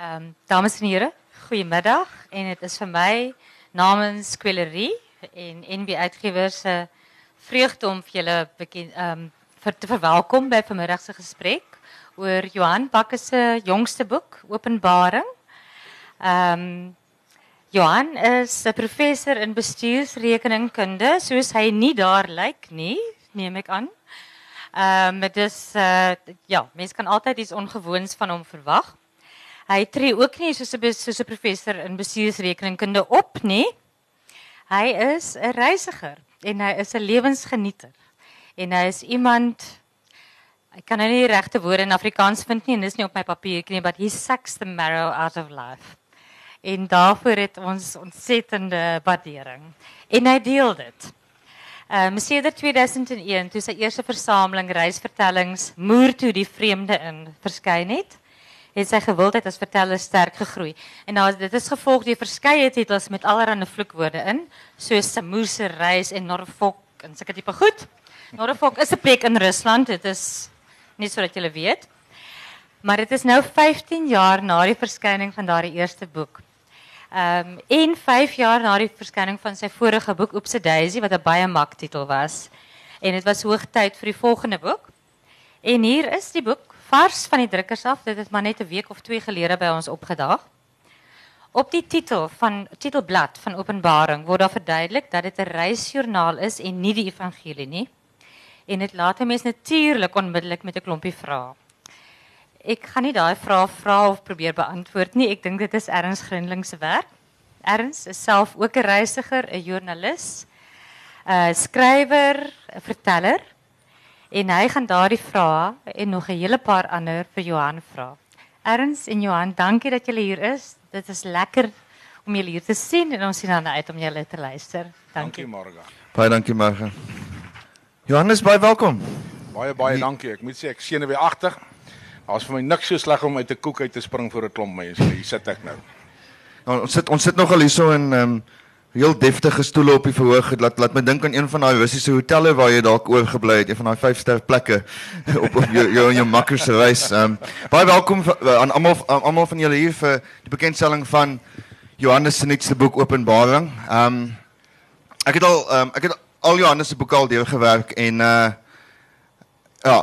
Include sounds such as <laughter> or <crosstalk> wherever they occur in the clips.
Ehm um, dames en here, goeiemiddag en dit is vir my namens Kwellerie en NB Uitgewers se vreugde om ehm um, vir te verwelkom by vanmiddag se gesprek oor Johan Bakke se jongste boek Openbaring. Ehm um, Johan is 'n professor in bestuursrekeningkunde, soos hy nie daar lyk nie, neem ek aan. Ehm um, is uh, ja, mense kan altyd iets ongewoons van hom verwag. Hy tree ook nie soos 'n soos 'n professor in bestuursrekeningkunde op nie. Hy is 'n reisiger en hy is 'n lewensgenieter. En hy is iemand ek kan nou nie die regte woorde in Afrikaans vind nie en dis nie op my papiertjie nie, but he sucks the marrow out of life. En daarvoor het ons ontsettende waardering. En hy deel dit. Ehm sedert 2001 toe sy eerste versameling reisvertellings Moer toe die vreemde in verskyn het het sy gewildheid as verteller sterk gegroei. En nou dit is gevolg deur verskeie titels met allerlei vloekwoorde in, soos Samoose reis en Norfolk en sulke tipe goed. Norfolk is 'n plek in Rusland, dit is nie sodat julle weet. Maar dit is nou 15 jaar na die verskyning van daardie eerste boek. Ehm um, en 5 jaar na die verskyning van sy vorige boek Oopse Daisy wat 'n baie titel was. En dit was hoogtyd vir die volgende boek. En hier is die boek vars van die drukkers af. Dit het maar net 'n week of twee gelede by ons opgedaag. Op die titel van titelblad van Openbaring word daar verduidelik dat dit 'n reisjoernaal is en nie die evangelie nie. En dit laat mense natuurlik onmiddellik met 'n klompie vrae. Ek gaan nie daai vrae vra of probeer beantwoord nie. Ek dink dit is Erns Grinling werk. Erns is self ook 'n reisiger, 'n joernalis, 'n skrywer, verteller en hy gaan daardie vrae en nog 'n hele paar ander vir Johan vra. Erns en Johan, dankie dat julle hier is. Dit is lekker om julle hier te sien en ons sien dan uit om julle te luister. Dankie, dankie Marga. Baie dankie Marga. Johannes, baie welkom. Baie baie Die... dankie. Ek moet sê ek sien weer agter. Daar's vir my niks so sleg om uit 'n koek uit te spring vir 'n klomp mense. Hier sit ek nou. nou ons sit ons sit nogal hierso in ehm um, heel deftige stoele op die verhoog. Laat laat my dink aan een van daai Russiese hotelle waar jy dalk oorgebly het, een van daai vyfster plekke <laughs> op op jou jou jou makkers se reis. Ehm um, baie welkom aan almal almal van julle hier vir die bekendstelling van Johannes se nuutste boek Openbaring. Ehm um, ek het al ehm um, ek het al Johannes se boeke al deur gewerk en uh ja,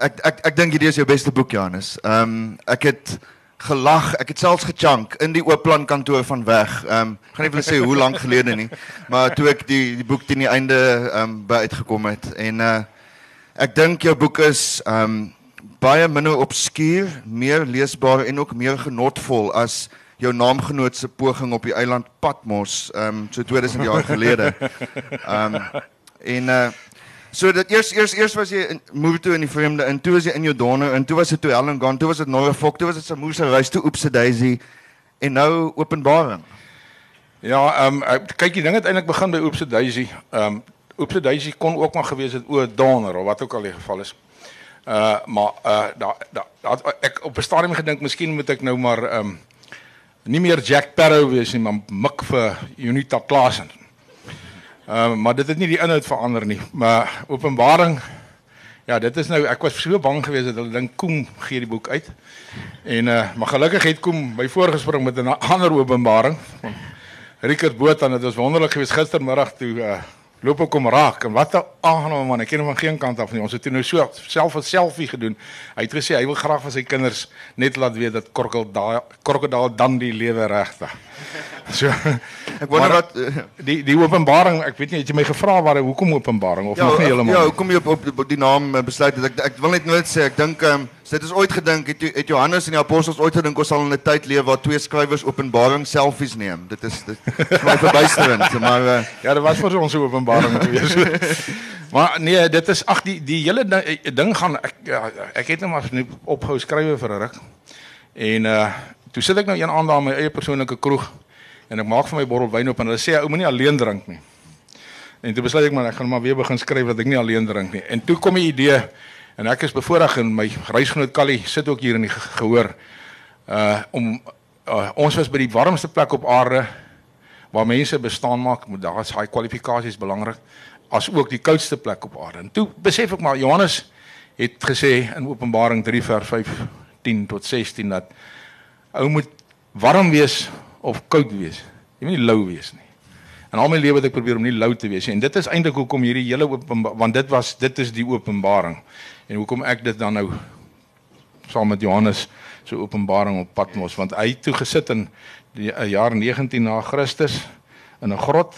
ek ek ek dink hierdie is jou beste boek Johannes. Ehm um, ek het gelag. Ek het selfs gechunk in die Oopplan kantoor van weg. Ehm um, gaan nie vir sê hoe lank gelede nie, maar toe ek die die boek teen die einde ehm um, by uitgekom het en uh ek dink jou boek is ehm um, baie minder obskuur, meer leesbaar en ook meer genotvol as jou naamgenoot se poging op die eiland Patmos ehm um, so 2000 jaar gelede. Ehm um, en uh So dat eers eers eers was jy in move toe in die vreemde en toe was jy in jou donor en toe was dit toe Helen gaan toe was dit Norfolk toe was dit Samosa reis toe Oopse Daisy en nou Openbaring. Ja, ehm um, kyk die ding het eintlik begin by Oopse Daisy. Ehm um, Oopse Daisy kon ook maar gewees het o donor of wat ook al die geval is. Uh maar uh daar daar da, ek op 'n stadium gedink miskien moet ek nou maar ehm um, nie meer Jack Sparrow wees nie, maar mik vir Unita Klasen. Ehm uh, maar dit het nie die inhoud verander nie. Maar Openbaring ja, dit is nou ek was so bang geweest dat hulle dink Koem gee die boek uit. En uh maar gelukkig het Koem my voorgespring met 'n ander Openbaring. Richard Botha, dit was wonderlik geweest gistermiddag toe uh loop ek kom raak en wat 'n aangename man. Ek ken hom van geen kant af nie. Ons het toe nou so self 'n selfie gedoen. Hy het gesê hy wil graag vir sy kinders net laat weet dat krokodil krokodil dan die lewe regte. So <laughs> ek wonder wat uh, die die openbaring, ek weet nie het jy my gevra waar hoekom openbaring of ja, nog nie heeltemal. Ja, hoekom jy op, op, op die naam eh, besluit het. Ek ek wil net nooit sê ek dink ehm um, dit is ooit gedink het, het Johannes en die apostels ooit gedink ons sal in 'n tyd leef waar twee skrywers openbaring selfies neem. Dit is dit is my verbuisterend, <laughs> maar uh, ja, dit was vir ons 'n openbaring <laughs> gewees. maar nee, dit is ag die die hele ding, ding gaan ek ja, ek het net maar opgehou skrywe vir 'n ruk. En uh toe sit ek nou een aand daar in my eie persoonlike kroeg en ek maak vir my bottel wyn op en hulle sê ou moenie alleen drink nie. En toe besluit ek maar ek gaan maar weer begin skryf dat ek nie alleen drink nie. En toe kom 'n idee en ek is bevoorreg en my reisgenoot Callie sit ook hier in die gehoor uh om uh, ons was by die warmste plek op aarde waar mense bestaan maak, moet daar is daai kwalifikasies belangrik as ook die koudste plek op aarde. En toe besef ek maar Johannes het gesê in Openbaring 3 vers 5 10 tot 16 dat ou moet warm wees of koud wees. Jy moet nie lou wees nie. En al my lewe het ek probeer om nie lou te wees nie. En dit is eintlik hoekom hierdie hele openbaar want dit was dit is die openbaring. En hoekom ek dit dan nou saam met Johannes so openbaring op Patmos want hy het toe gesit in die uh, jaar 19 na Christus in 'n grot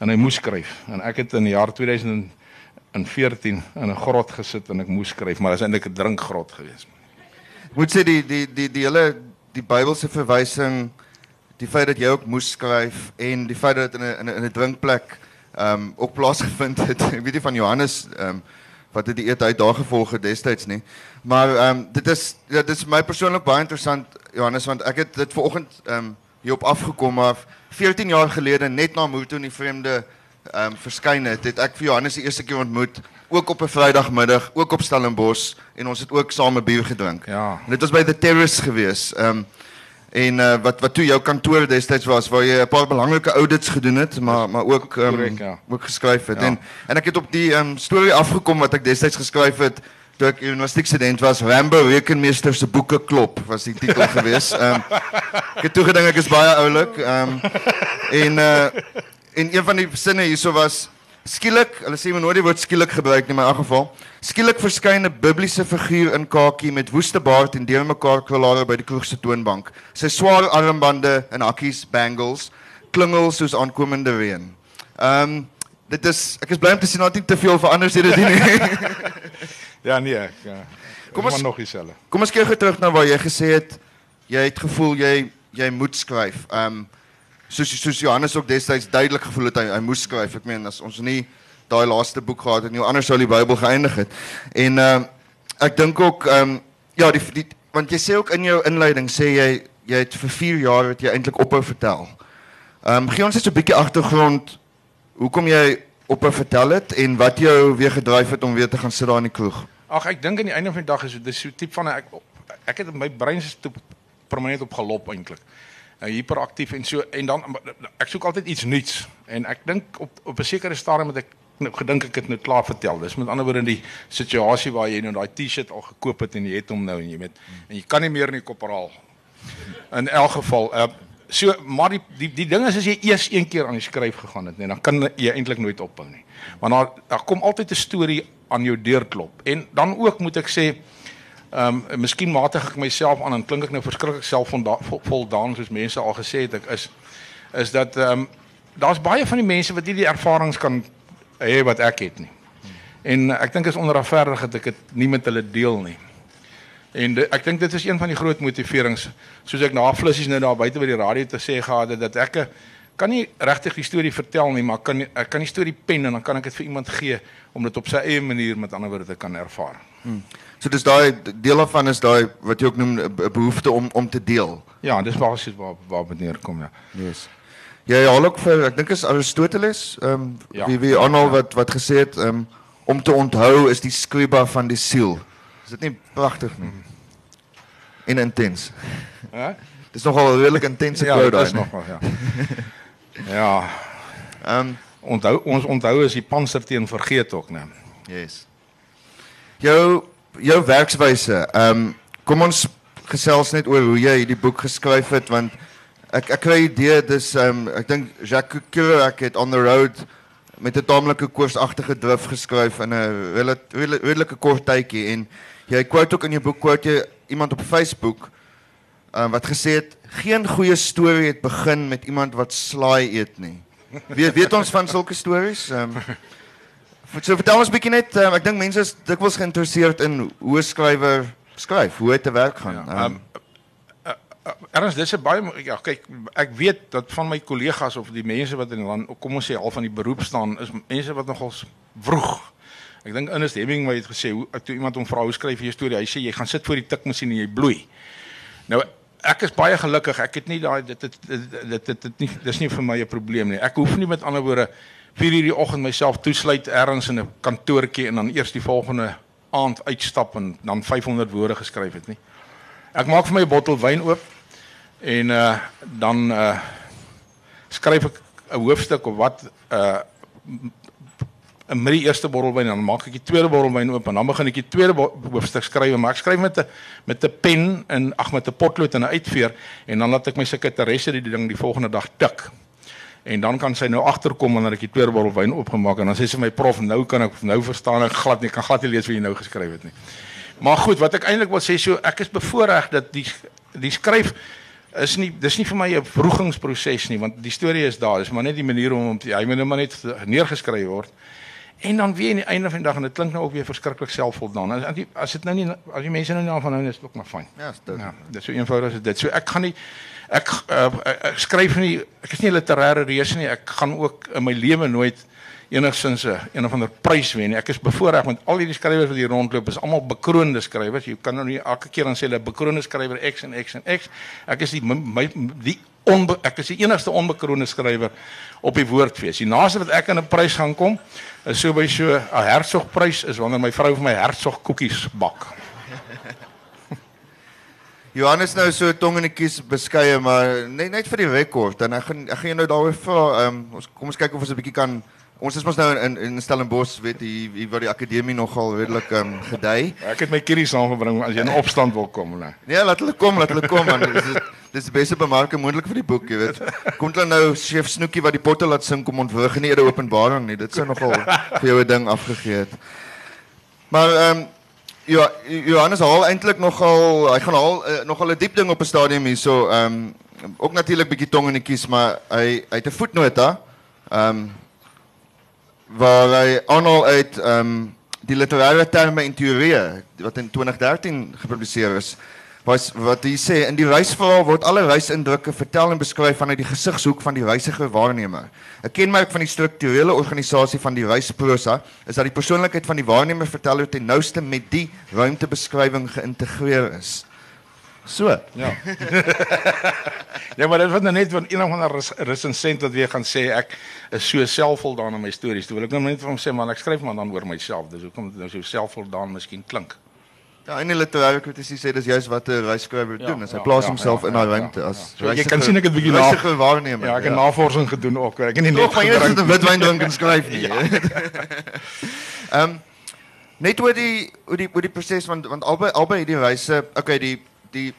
en hy moes skryf en ek het in die jaar 2014 in 'n grot gesit en ek moes skryf maar dit is eintlik 'n drinkgrot geweest. Ek moet sê die die die die hele die Bybelse verwysing die feit dat jy ook moes skryf en die feit dat dit in 'n in 'n drinkplek ehm um, ook plaasgevind het. <laughs> Ek weet nie van Johannes ehm um, wat het die eet uit daar gevolge destyds nie. Maar ehm um, dit is ja, dit is my persoonlik baie interessant Johannes want ek het dit vanoggend ehm um, hier op afgekom maar 14 jaar gelede net na Moto in die vreemde ehm um, verskyn het, het ek vir Johannes die eerste keer ontmoet ook op 'n Vrydagmiddag, ook op Stellenbosch en ons het ook saam 'n bier gedrink. Ja. En dit was by the Terrace gewees. Ehm um, en uh, wat wat toe jou kantoor destyds was waar jy 'n paar belangrike audits gedoen het, maar maar ook um, Correct, ja. ook geskryf het. Ja. En en ek het op die um, storie afgekom wat ek destyds geskryf het toe ek universiteitsstudent was. Rambo rekenmeester se boeke klop was die titel gewees. <laughs> Ehm um, ek het toe gedink ek is baie oulik. Ehm um, en uh en een van die sinne hierso was skielik, hulle sê my nooit die woord skielik gebruik nie, maar in elk geval, skielik verskyn 'n Bybeliese figuur in kakie met woeste baard en deurmekaar kwalare by die kroeg se toonbank. Sy swaar armbande en hakkies, bangles, klingel soos aankomende reën. Ehm um, dit is ek is bly om te sien dat nie te veel verander het dit nie. <laughs> Ja nee, ek ja. Kom ons- nog dieselfde. Kom ons kyk gou terug na waar jy gesê het jy het gevoel jy jy moet skryf. Ehm um, soos soos Johannes ook destyds duidelik gevoel het hy hy moes skryf. Ek meen as ons nie daai laaste boek gehad het nie, anders sou die Bybel geëindig het. En ehm um, ek dink ook ehm um, ja, die, die want jy sê ook in jou inleiding sê jy jy het vir 4 jaar het jy eintlik ophou vertel. Ehm um, gee ons net so 'n bietjie agtergrond hoekom jy ophou vertel het en wat jou weer gedryf het om weer te gaan sit daar in die kroeg. Ag ek dink aan die einde van die dag is dit so tipe van ek ek het my brein is toe permanent op galop eintlik. Nou hiperaktief en so en dan ek soek altyd iets nuuts en ek dink op op 'n sekere stadium het ek nou gedink ek het nou klaar vertel. Dis met ander woorde in die situasie waar jy nou daai T-shirt al gekoop het en jy het hom nou en jy met en jy kan nie meer in die kopraal. In elk geval uh so maar die die die ding is as jy eers een keer aan die skryf gegaan het, nee, dan kan jy eintlik nooit ophou nie. Want daar daar kom altyd 'n storie aan jou deur klop. En dan ook moet ek sê ehm um, miskien matig ek myself aan en klink ek nou verskriklik selfvoldaan soos mense al gesê het ek is is dat ehm um, daar's baie van die mense wat nie die ervarings kan hê wat ek het nie. En ek dink is onregverdig dat ek dit nie met hulle deel nie. En de, ek dink dit is een van die groot motiverings soos ek na flissies nou daar buite by die radio te sê gehad het dat ek eh, kan nie regtig die storie vertel nie, maar kan ek kan die storie pen en dan kan ek dit vir iemand gee om dit op sy eie manier met ander woorde te kan ervaar. So dis daai deel daarvan is daai wat jy ook noem 'n be- behoefte om om te deel. Ja, dis basies waar waar dit neerkom ja. Yes. Jy haal ook vir ek dink is Aristoteles, ehm um, Ja. wie wie aanhaal wat wat gesê het ehm um, om te onthou is die scriba van die siel. Is dit nie pragtig nie? En intens. Hè? Dis nogal 'n redelik intense Ja, quote is daai. nog wel ja. <laughs> Ja, Ehm um, onthou ons onthou is die panser teen vergeet ook, né? yes. Jou jou werkswyse. Ehm um, kom ons gesels net oor hoe jy hierdie boek geskryf het want ek ek kry idee dis ehm um, ek dink Jacques Kerouac het on the road met 'n taamlike koersagtige drif geskryf in 'n redelike kort tydjie en jy quote ook in jou boek quote jy iemand op Facebook um, wat gesê het geen goeie storie het begin met iemand wat slaai eet nie. Weet weet ons van sulke stories? Ehm um, so vertel ons bietjie net um, ek dink mense is dikwels geïnteresseerd in hoe 'n skrywer skryf, hoe hy te werk gaan. Ja, Ehm ehm, Erns dis 'n baie ja kyk ek weet dat van my kollegas of die mense wat in die land kom ons sê al van die beroep staan is mense wat nogal vroeg. Ek dink Ernest Hemingway het gesê hoe toe iemand hom vra hoe skryf jy 'n storie hy sê jy gaan sit voor die tikmasjien en jy bloei. Nou ek is baie gelukkig ek het nie daai dit dit dit dit, dit, nie dis nie vir my 'n probleem nie. Ek hoef nie met ander woorde 4 uur die oggend myself toesluit ergens in 'n kantoortjie en dan eers die volgende aand uitstap en dan 500 woorde geskryf het nie. Ek maak vir my 'n bottel wyn oop en uh dan uh skryf ek 'n hoofstuk of wat uh met die eerste bottel wyn en dan maak ek die tweede bottel wyn oop en dan begin ek die tweede hoofstuk skryf, maar ek skryf met 'n met 'n pen en ag met 'n potlood en 'n uitveer en dan laat ek my sekretaresse die ding die volgende dag tik. En dan kan sy nou agterkom wanneer ek die tweede bottel wyn oopgemaak en dan sê sy my prof, nou kan ek nou verstaan ek glad nie kan glad nie lees wat jy nou geskryf het nie. Maar goed, wat ek eintlik wil sê, so ek is bevoorreg dat die die skryf is nie dis nie vir my 'n vroegingsproses nie, want die storie is daar, dis maar net die manier om hom hy moet nou maar net neergeskryf word. En dan weer aan die einde van die dag en dit klink nou ook weer verskriklik selfvoldaan. As die, as dit nou nie as die mense nou nie daarvan hou is dit ook maar fyn. Ja, is dit. Ja, dit is so eenvoudig as dit. So ek gaan nie ek uh, ek skryf nie ek is nie 'n literêre reus nie. Ek gaan ook in my lewe nooit enigsins 'n een of ander prys wen nie. Ek is bevoorreg want al hierdie skrywers wat hier rondloop is almal bekroonde skrywers. Jy kan nou nie elke keer dan sê hulle bekroonde skrywer X en X en X. Ek is die my die onbe, ek is die enigste onbekroonde skrywer op die woordfees. Die naaste wat ek aan 'n prys gaan kom is so by so 'n hertsgprys is wanneer my vrou vir my hertsg koekies bak. <laughs> Johannes nou so tong in die kies beskeie, maar net net vir die rekord en ek gaan ek gaan jou nou daaroor vra. Ehm um, ons kom ons kyk of ons 'n bietjie kan ons is mos nou in in Stellenbosch, weet jy, hier waar die akademie nogal redelik ehm um, gedei. Ek het my kierie saamgebring as jy in opstand wil kom, nee. Nee, laat hulle kom, laat hulle kom man. Dis is dis die beste bemarking moontlik vir die boek, jy weet. Kom hulle nou chef Snoekie wat die potte laat sing kom ontwrig nie 'n openbaring nie. Dit sou nogal <laughs> vir jou 'n ding afgegee het. Maar ehm um, ja, Johannes haal eintlik nogal hy gaan haal uh, nogal 'n diep ding op 'n stadium hierso. Ehm um, ook natuurlik bietjie tong in die kies, maar hy hy het 'n voetnota. Ehm um, waar hy aanhaal uit ehm um, die literêre terme en teorieë wat in 2013 gepubliseer is. Wat wat hy sê in die reisverhaal word alle reisindrukke vertel en beskryf vanuit die gesigshoek van die reisiger waarnemer. 'n Kenmerk van die strukturele organisasie van die reisprosa is dat die persoonlikheid van die waarnemer verteller ten nouste met die ruimtebeskrywing geïntegreer is. So, Ja. <laughs> ja, maar dit was nou net van een ander res- resensent wat weer gaan sê ek is so selfvoldaan in my stories. Toe wil ek nou net vir hom sê man ek skryf maar dan oor myself. Dis hoekom dit nou so selfvoldaan miskien klink. Ja, en die literêre kritici sê dis juist wat 'n reisskrywer Ja, doen, is hy ja, plaas ja, homself ja, in ja, daai ja, ruimte ja. as So, jy kan sien ek het bietjie na- waarnemer. Ja, ek het navorsing gedoen ook. Ek het nie net gedrink sit 'n witwyn drink en skryf nie. <laughs> <laughs> Ehm net oor die oor die oor die proses want want albei albei hierdie reise, okay, die die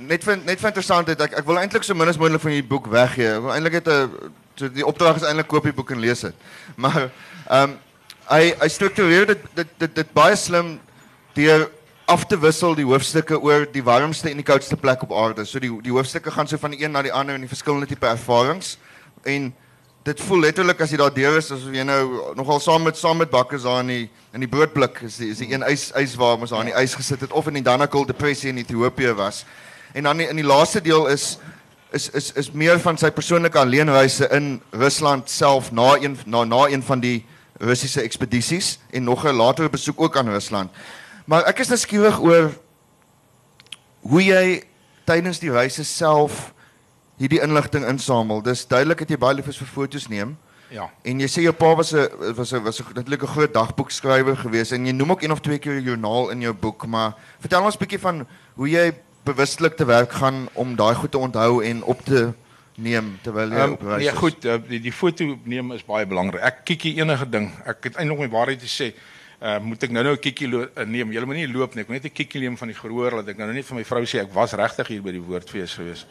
net vir net vir interessantheid ek ek wil eintlik so min as moontlik van hierdie boek weggee. Ek wil eintlik net 'n so die opdrag is eintlik koop die boek en lees dit. Maar ehm hy hy struktureer dit dit dit, dit baie slim deur af te wissel die hoofstukke oor die warmste en die koudste plek op aarde. So die die hoofstukke gaan so van die een na die ander en die verskillende tipe ervarings en dit voel letterlik as jy daar deur is asof jy nou nogal saam met saam met bakkers daar in die in die broodblik is die, is die een ys ys waar ons daar in die ys gesit het of in die Danakil depressie in Ethiopië was. En dan die, in die laaste deel is is is is meer van sy persoonlike alleenreise in Rusland self na een na na een van die Russiese ekspedisies en nog 'n latere besoek ook aan Rusland. Maar ek is nou skieurig oor hoe jy tydens die reise self hierdie inligting insamel. Dis duidelik dat jy baie lief is vir foto's neem. Ja. En jy sê jou pa was 'n was 'n was 'n natuurlik 'n groot dagboekskrywer geweest en jy noem ook een of twee keer 'n joernaal in jou boek, maar vertel ons 'n bietjie van hoe jy bewustelik te werk gaan om daai goed te onthou en op te neem terwyl jy Um, op reis nee, is. goed, uh, die die foto neem is baie belangrik. Ek kiekie enige ding. Ek het eintlik my waarheid te sê. Uh moet ek nou nou 'n kiekie lo- uh, neem? Jy moet nie loop nie. Ek moet net 'n kiekie neem van die gehoor dat ek nou net vir my vrou sê ek was regtig hier by die woordfees gewees.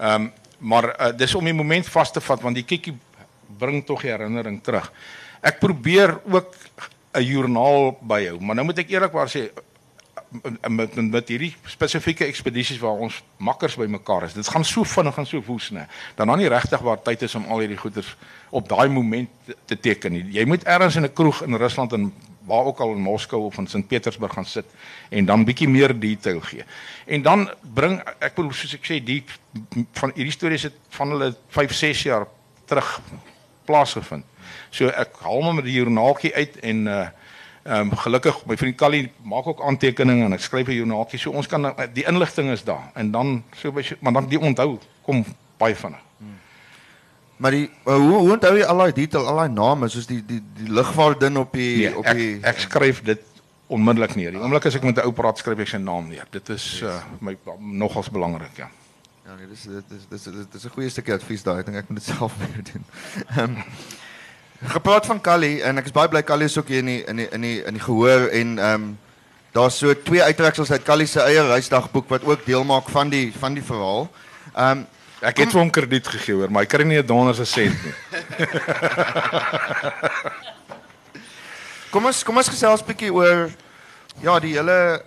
Ehm um, maar uh, dis om die moment vas te vat want die kiekie bring tog die herinnering terug. Ek probeer ook 'n joernaal byhou, maar nou moet ek eerlikwaar sê met, met met hierdie spesifieke ekspedisies waar ons makkers bymekaar is. Dit gaan so vinnig en so woes, né? Dan dan nie regtig waar tyd is om al hierdie goeders op daai moment te teken nie. Jy moet ergens in 'n kroeg in Rusland en waar ook al in Moskou of in Sint Petersburg gaan sit en dan bietjie meer detail gee. En dan bring ek bedoel soos ek sê die van hierdie stories het van hulle 5, 6 jaar terug plaasgevind. So ek haal hom met die joernaaltjie uit en uh Ehm um, gelukkig my vriend Callie maak ook aantekeninge en ek skryf 'n joernaaltjie so ons kan die inligting is daar en dan so by maar dan die onthou kom baie vinnig. Maar die uh, hoe hoe onthou jy al daai detail, al daai name soos die die die lugvaardin op die Nee, op ek, die ek skryf dit onmiddellik neer. Die oomblik as ek met 'n ou praat skryf ek sy naam neer. Dit is uh, my nogals belangrik, ja. Ja, nee, dis dit is dis dis dis 'n goeie stukkie advies daai. Ek dink ek moet dit <laughs> self meer doen. Ehm Gepraat van Kali en ek is baie bly Kali is ook hier in die in die in die in die gehoor en ehm um, daar's so twee uittreksels uit Kali se eie reisdagboek wat ook deel maak van die van die verhaal. Ehm um, Ek het vir hom krediet gegee hoor, maar hy kry nie 'n donder se sent nie. <laughs> Kom ons kom ons gesels 'n bietjie oor ja, die hele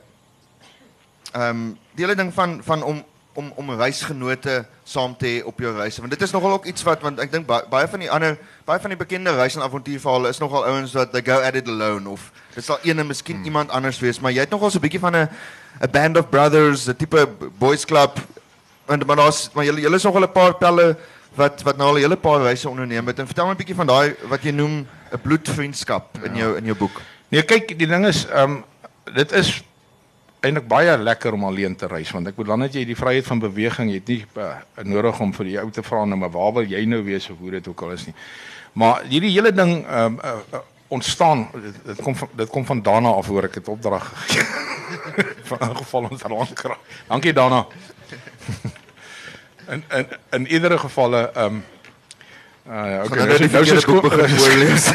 ehm um, die hele ding van van om om om reisgenote saam te hê op jou reise. Want dit is nogal ook iets wat want ek dink baie, baie van die ander baie van die bekende reis en avontuurverhale is nogal ouens wat they go at it alone of dit sal ene miskien hmm. iemand anders wees, maar jy het nogal so 'n bietjie van 'n 'n band of brothers, 'n tipe boys club. En maar daar's maar julle julle is nogal 'n paar pelle wat wat nou al 'n hele paar reise onderneem het. En vertel my 'n bietjie van daai wat jy noem 'n bloedvriendskap in jou in jou boek. Nee, kyk, die ding is ehm um, dit is eintlik baie lekker om alleen te reis want ek bedoel dan het jy die vryheid van beweging, jy het nie uh, nodig om vir die ou te vra nou maar waar wil jy nou wees of hoe dit ook al is nie. Maar hierdie hele ding ehm um, uh, uh, ontstaan dit, dit kom van dit kom van Dana af hoor ek het opdrag gegee <laughs> van geval ons lank. Dankie Dana. In in in iedere geval ehm um, uh, okay, nou is nou se boek begin voorlees.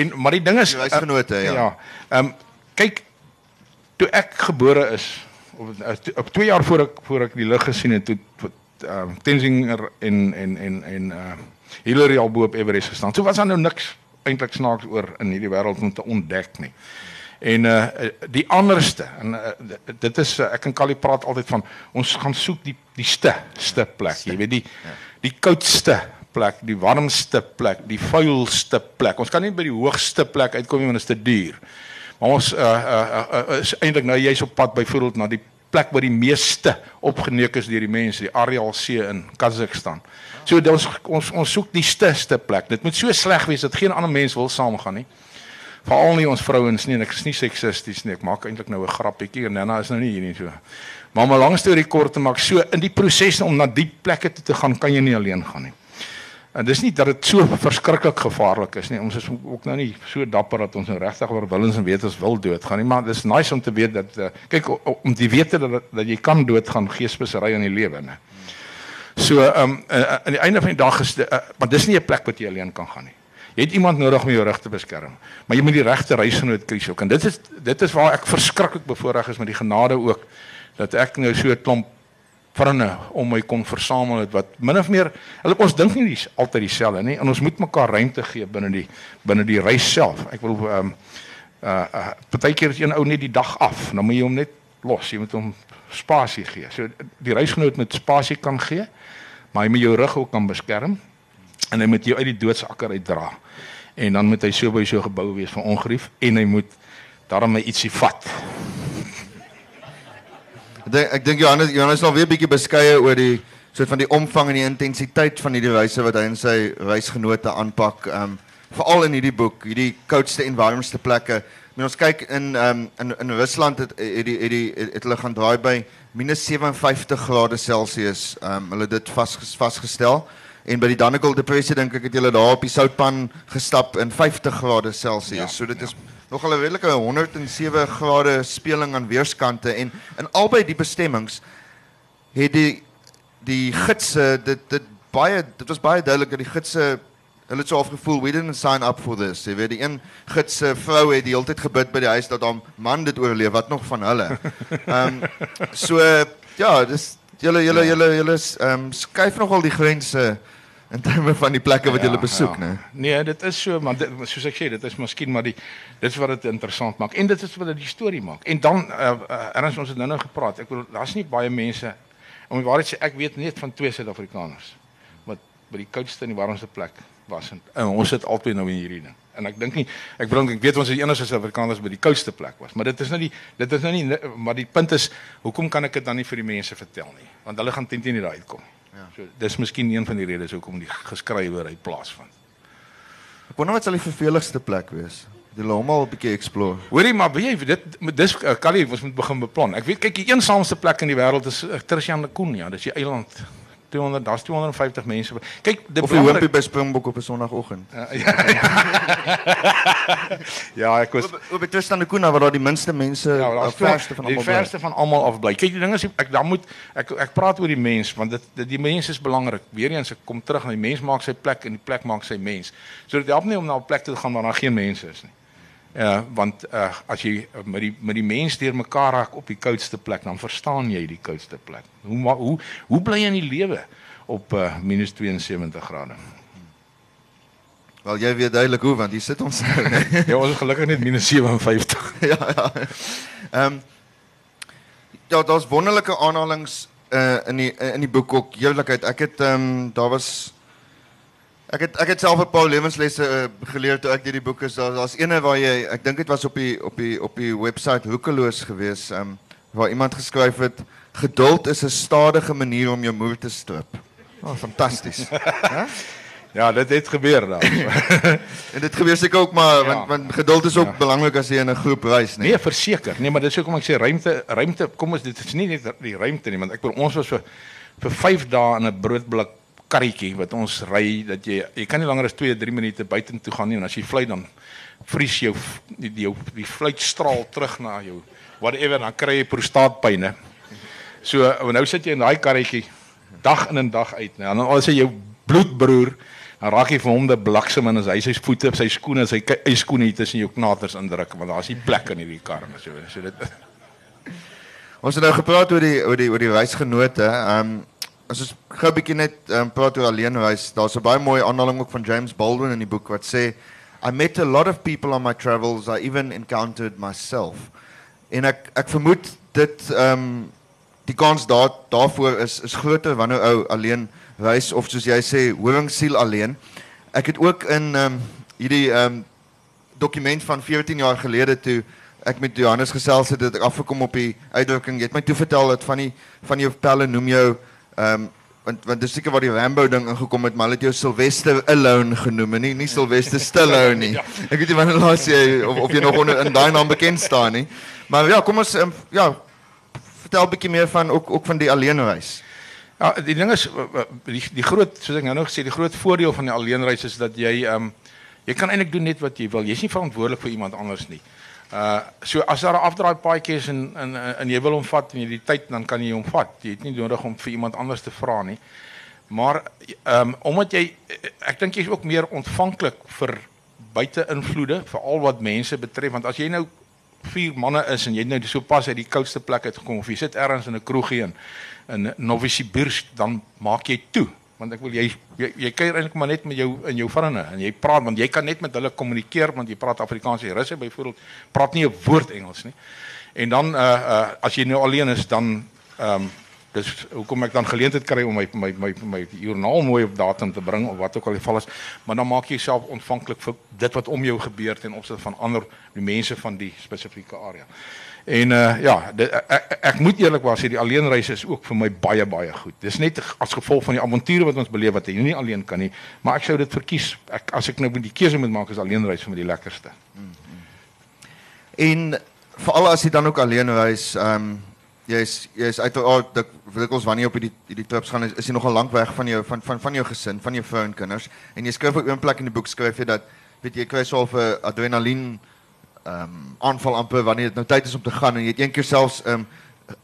en maar die ding is reisgenote ja. Ja. Ehm um, kyk toe ek gebore is op op 2 jaar voor ek voor ek die lig gesien het toe ehm uh, Tenzing en en en en uh Hillary al bo op Everest gestaan. So was daar nou niks eintlik snaaks oor in hierdie wêreld om te ontdek nie. En uh die anderste en uh, dit is uh, ek en Kali praat altyd van ons gaan soek die die ste ste plek. Jy weet die ja. die koudste plek, die warmste plek, die vuilste plek. Ons kan nie by die hoogste plek uitkom nie want dit is te duur. Maar ons uh, uh, uh, is eintlik nou jy's op pad byvoorbeeld na die plek waar die meeste opgeneek is deur die mense, die Aral See in Kazakhstan. So ons ons ons soek die stigste plek. Dit moet so sleg wees dat geen ander mens wil saamgaan nie. Veral nie ons vrouens nie en ek is nie seksisties nie. Ek maak eintlik nou 'n grappietjie en Nana is nou nie hier nie so. Maar om 'n lang storie kort te maak, so in die proses om na die plekke toe te gaan, kan jy nie alleen gaan nie. En dis nie dat dit so verskriklik gevaarlik is nie. Ons is ook nou nie so dapper dat ons nou regtig oor willens en wetens wil doodgaan nie, maar dis nice om te weet dat uh, kyk om die wete dat dat jy kan doodgaan geesbesery in die lewe, né. So ehm um, uh, aan die einde van die dag is uh, maar dis nie 'n plek wat jy alleen kan gaan nie. Jy het iemand nodig om jou rug te beskerm, maar jy moet die regte reisgenoot kry ook. En dit is dit is waar ek verskriklik bevoorreg is met die genade ook dat ek nou so 'n klomp vriende om my kon versamel het wat min of meer hulle ons dink nie dis altyd dieselfde nie en ons moet mekaar ruimte gee binne die binne die reis self. Ek wil ehm um, uh uh partykeer is een ou net die dag af, dan moet jy hom net los. Jy moet hom spasie gee. So die reisgenoot moet spasie kan gee, maar hy moet jou rug ook kan beskerm en hy moet jou uit die doodsakker uitdra. En dan moet hy so by so gebou wees van ongerief en hy moet daarmee ietsie vat. Ek denk, ek dink Johannes Johannes al weer bietjie beskeie oor die soort van die omvang en die intensiteit van hierdie reise wat hy en sy reisgenote aanpak. Ehm um, veral in hierdie boek, hierdie koudste en warmste plekke. Men ons kyk in ehm um, in in Rusland het het die het die het hulle gaan draai by -57 grade Celsius. Ehm um, hulle dit vas vasgestel. En by die Dannegal depressie dink ek het hulle daar op die soutpan gestap in 50 grade Celsius. Ja, so dit ja. is nogal 'n redelike 107 grade speling aan weerskante en in albei die bestemmings het die die gidse dit dit baie dit was baie duidelik dat die gidse hulle het so afgevoel we didn't sign up for this. Jy weet die een gidse vrou het die hele tyd gebid by die huis dat hom man dit oorleef wat nog van hulle. <laughs> Ehm um, so ja, dis julle julle julle julle ehm um, skuif nogal die grense in terme van die plekke wat jy ja, besoek, ja. né? Nee, dit is so, maar dit, soos ek sê, dit is miskien maar die dit is wat dit interessant maak en dit is wat dit die storie maak. En dan uh, uh, erns ons het nou nou gepraat. Ek bedoel daar's nie baie mense om die waarheid sê ek weet net van twee Suid-Afrikaners wat by die koudste en die warmste plek was en, en ons sit altyd nou in hierdie ding. En ek dink nie ek bedoel ek weet ons is die enigste Suid-Afrikaners by die koudste plek was, maar dit is nou die dit is nou nie maar die punt is hoekom kan ek dit dan nie vir die mense vertel nie? Want hulle gaan teen teen nie daar uitkom nie. Ja. So dis miskien een van die redes hoekom die geskrywer uit plaasvind. Ek wonder wat sal die verveligste plek wees. Die almal 'n bietjie explore. Hoorie maar weet jy dit dis uh, Kali ons moet begin beplan. Ek weet kyk die eensaamste plek in die wêreld is uh, de Koen ja, dis die eiland 200, daar's 250 mense. Kyk, die Of die hoompie by Springbok op 'n Sondagoggend. Ja, ja. <laughs> ja, ek was Op op Tristan de Kuna waar daar die minste mense Ja, daar's verste van die almal bly. verste van almal af bly. Kyk, die ding is ek dan moet ek ek praat oor die mens want dit, dit die mens is belangrik. Weereens ek kom terug na die mens maak sy plek en die plek maak sy mens. So dit help nie om na 'n plek te gaan waar daar geen mense is nie. Ja, want uh, as jy uh, met die met die mens deur mekaar raak op die koudste plek, dan verstaan jy die koudste plek. Hoe ma- hoe hoe bly jy in die lewe op uh, minus 72 grade? Wel jy weet duidelik hoe want hier sit ons nou, nee. <laughs> Ja, ons is gelukkig net minus 57. <laughs> ja, ja. Ehm ja, daar's wonderlike aanhalinge uh, in die in die boek ook heerlikheid. Ek het ehm um, daar was ek het ek het self 'n paar lewenslesse uh, geleer toe ek deur die boek is. Daar daar's eene waar jy ek dink dit was op die op die op die webwerf Hoekeloos gewees, ehm um, waar iemand geskryf het geduld is 'n stadige manier om jou moer te stroop. Oh, fantasties. <laughs> Ja, dit het gebeur daar. <laughs> en dit gebeur seker ook maar Ja. want want geduld is ook Ja. belangrik as jy in 'n groep reis, nee. Nee, verseker. Nee, maar dis hoekom ek sê ruimte ruimte kom ons dit is nie net die ruimte nie, want ek bedoel ons was vir vir 5 dae in 'n broodblik karretjie wat ons ry dat jy jy kan nie langer as 2, 3 minute buitentoe gaan nie en as jy vlieg dan vries jou die die vlieg straal terug na jou whatever dan kry jy prostaatpyne. So nou sit jy in daai karretjie dag in en dag uit. En dan as jy jou bloedbroer dan raak jy vir hom die bliksem en as hy sy voete op sy skoene, sy ki- hy skoene hier tussen jou knaters indruk want daar's nie plek in hierdie kar en so so dit Ons het nou gepraat oor die oor die oor die reisgenote. Ehm um, as ons gou 'n bietjie net um, praat oor alleen reis. Daar's 'n baie mooi aanhaling ook van James Baldwin in die boek wat sê I met a lot of people on my travels. I even encountered myself. En ek ek vermoed dit ehm um, die kans daar daarvoor is is groter wanneer ou alleen reis of soos jy sê horingsiel alleen. Ek het ook in ehm um, hierdie ehm um, dokument van 14 jaar gelede toe ek met Johannes gesels het, het ek afgekom op die uitdrukking. Jy het my toe vertel dat van die van jou pelle noem jou ehm um, want want dis seker waar die Rambo ding ingekom het, maar hulle het jou Sylvester Alone genoem, en nie nie Sylvester Stallone nie. Ek weet nie wanneer laas jy of of jy nog onder in daai naam bekend staan nie. Maar ja, kom ons um, ja, vertel 'n bietjie meer van ook ook van die alleenreis. Ja, die ding is die die groot soos ek nou nog gesê, die groot voordeel van die alleenreis is dat jy ehm um, jy kan eintlik doen net wat jy wil. Jy's nie verantwoordelik vir iemand anders nie. Uh so as daar 'n afdraai paadjie is en en en jy wil hom vat en jy die tyd dan kan jy hom vat. Jy het nie nodig om vir iemand anders te vra nie. Maar ehm um, omdat jy ek dink jy's ook meer ontvanklik vir buite-invloede, veral wat mense betref want as jy nou vier manne is en jy nou so pas uit die koudste plek uitgekom of jy sit ergens in 'n kroegie in in Novosibirsk dan maak jy toe want ek wil jy jy, jy kuier eintlik maar net met jou in jou vriende en jy praat want jy kan net met hulle kommunikeer want jy praat Afrikaans die Russe byvoorbeeld praat nie 'n woord Engels nie en dan uh uh as jy nou alleen is dan ehm um, dis hoekom ek dan geleentheid kry om my my my my joernaal mooi op datum te bring of wat ook al die geval is maar dan maak jy jouself ontvanklik vir dit wat om jou gebeur ten opsigte van ander die mense van die spesifieke area. En uh ja, dit, ek, ek, ek moet eerlikwaar sê die alleenreis is ook vir my baie baie goed. Dis net as gevolg van die avonture wat ons beleef wat jy nie alleen kan nie, maar ek sou dit verkies. Ek as ek nou moet die keuse moet maak is alleenreis vir my die lekkerste. En veral as jy dan ook alleen reis, ehm um, jy's jy's uiteraard dik dikwels wanneer jy op hierdie hierdie trips gaan is, is jy nogal lank weg van jou van van van jou gesin, van jou vrou en kinders. En jy skryf op een plek in die boek skryf jy dat weet jy kry so 'n adrenalien ehm um, aanval amper wanneer dit nou tyd is om te gaan en jy het een keer selfs ehm um,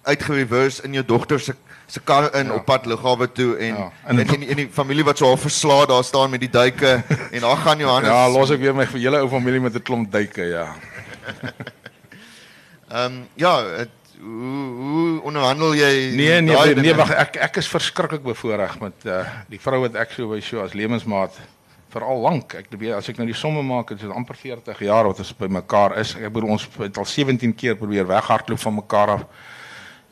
uitgereverse in jou dogter se se kar in Ja. op pad lughawe toe en Ja. en in, in die familie wat so half verslae daar staan met die duike <laughs> en daar gaan Johannes Ja, los ek weer my vir julle ou familie met 'n klomp duike, ja. <laughs> Ehm um, ja, het, hoe hoe onderhandel jy Nee, nee, nee, nee wag, ek ek is verskriklik bevoorreg met uh die vrou wat ek so by so as lewensmaat veral lank. Ek weet as ek nou die somme maak, dit is amper 40 jaar wat ons by mekaar is. Ek bedoel ons het al 17 keer probeer weghardloop van mekaar af.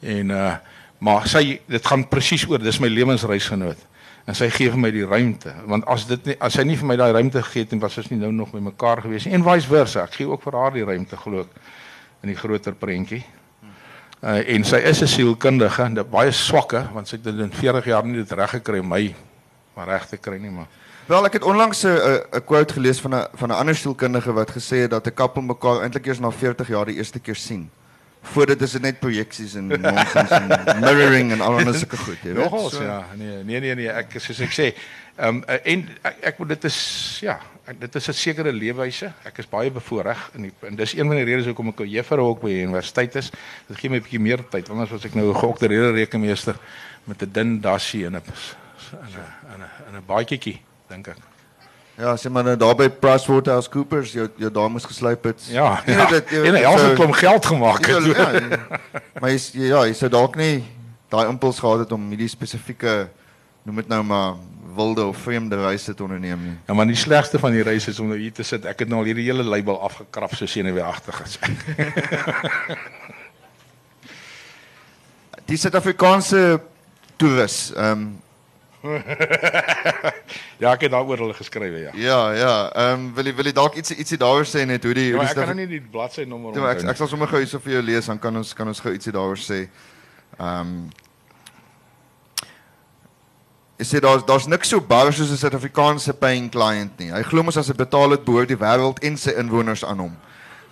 En uh maar sy dit gaan presies oor, dis my lewensreisgenoot. En sy gee vir my die ruimte, want as dit nie as sy nie vir my daai ruimte gegee het en was ons nie nou nog by mekaar gewees nie en vice versa. Ek gee ook vir haar die ruimte glo ek in die groter prentjie. Uh, en sy is 'n sielkundige, dit baie swakke want sy het dit in 40 jaar nie dit reg gekry my maar reg te kry nie maar. Wel, ek het onlangs 'n 'n- 'n quote gelees van 'n van 'n ander sielkundige wat gesê het dat 'n koppel mekaar eintlik eers na 40 jaar die eerste keer sien. voor dit is dit net projeksies en <laughs> nonsens en mirroring en al daai <laughs> sulke goed, jy weet. Nogals So- ja. Nee, nee nee nee, ek soos ek sê, ehm um, en ek, ek dit is ja, ek, dit is 'n sekere leefwyse. Ek is baie bevoordeel en, die- en dis een van die redes hoekom ek 'n juffrou ook by die universiteit is. Dit gee my 'n bietjie meer tyd anders was ek nou 'n geoktereerde rekenmeester met 'n dun dassie en 'n en 'n en 'n baadjie dink ek. Ja, sê maar nou daar by PricewaterhouseCoopers jou jou dames geslyp het. Ja, Jy ja. dit, jy en hy het 'n so- klomp geld gemaak. Ja, het. ja, ja. maar jy ja, jy sou dalk nie daai impuls gehad het om hierdie spesifieke noem dit nou maar wilde of vreemde reise te onderneem nie. Ja, maar die slegste van die reis is om nou hier te sit. Ek het nou al hierdie hele label afgekrap so senuweeagtig is. <laughs> Die Suid-Afrikaanse toerus, ehm <laughs> ja, ek het daaroor hulle geskryf, ja. ja, ja, ehm wil jy wil jy dalk ietsie ietsie daaroor sê net hoe die Ja, hoe maar die ek kan nou nie die bladsy nommer Ja, maar ek onthou ek sal sommer gou hierso vir jou lees dan kan ons kan ons gou ietsie daaroor sê. Ehm Is dit daar's daar's niks so bar soos 'n Suid-Afrikaanse paying client nie. Hy glo mos as hy betaal het behoort die wêreld en sy inwoners aan hom.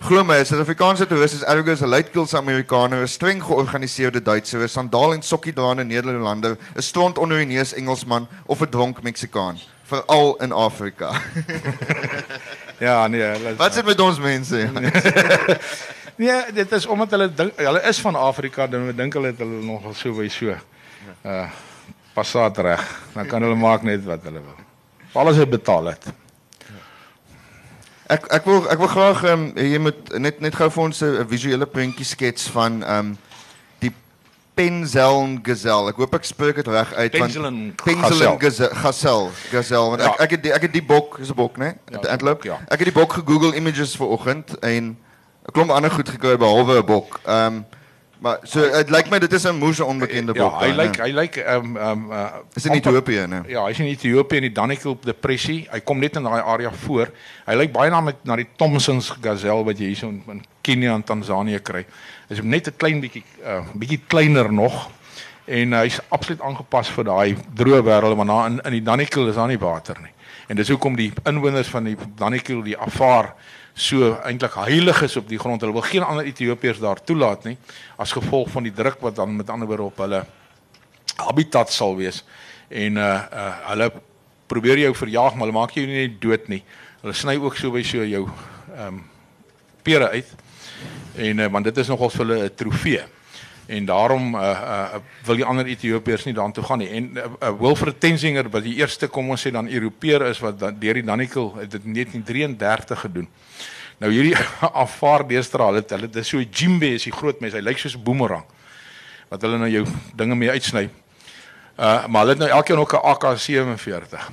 Glo my, Suid-Afrikaanse toerist is ergens 'n luidkeelse Amerikaner, 'n streng georganiseerde Duitser, 'n sandaal en sokkie draande Nederlander, 'n stront onder die neus Engelsman of 'n dronk Meksikaan, veral in Afrika. <laughs> Ja, nee, is- Wat is dit met ons mense? <laughs> Nee, dit is omdat hulle dink hulle is van Afrika, dan dink hulle het hulle nogal so by so. Uh passaat reg. Dan kan hulle maak net wat hulle wil. Alles het betaal het. Ek ek wil ek wil graag ehm um, jy moet net net gou vir ons 'n visuele prentjie skets van ehm um, die Penzeln Gazelle. Ek hoop ek spreek dit reg uit Penzeln Penzeln Gazelle Gazelle want ek Ja. ek het die, ek het die bok, is 'n bok, né? Ja, Die antelope. ja. Ek het die bok gegoogel images vanoggend en 'n klomp ander goed gekry behalwe 'n bok. Ehm um, maar so dit lyk my dit is 'n moeë onbekende Ja, bok. hy daai, lyk né? hy lyk ehm ehm uh is in Ethiopië, né? Ja, hy's in Ethiopië in die Dannekel depressie. Hy kom net in daai area voor. Hy lyk baie na met na die Thomsons gazelle wat jy hierso in, in Kenia en Tansanië kry. Hy's net 'n klein bietjie uh bietjie kleiner nog en uh, hy's absoluut aangepas vir daai droë wêreld want daar in in die Dannekel is daar nie water nie. En dis hoekom die inwoners van die Dannekel die Afar so eintlik heilig is op die grond. Hulle wil geen ander Ethiopiërs daar toelaat nie as gevolg van die druk wat dan met ander woorde op hulle habitat sal wees en uh uh hulle probeer jou verjaag maar hulle maak jou nie net dood nie. Hulle sny ook so by so jou ehm um, pere uit. En uh, want dit is nogals vir hulle 'n trofee. En daarom uh uh wil die ander Ethiopiërs nie daartoe gaan nie. En uh, uh, Wilfred Tenzinger wat die eerste kom ons sê dan Europeër is wat dan deur die Dannekel het dit in 1933 gedoen. Nou hierdie <laughs> afvaar deestra, hulle hulle dis so Jimbe is die groot mens. Hy lyk soos 'n boemerang wat hulle nou jou dinge mee uitsny. Uh maar hulle het nou elkeen ook 'n AK47.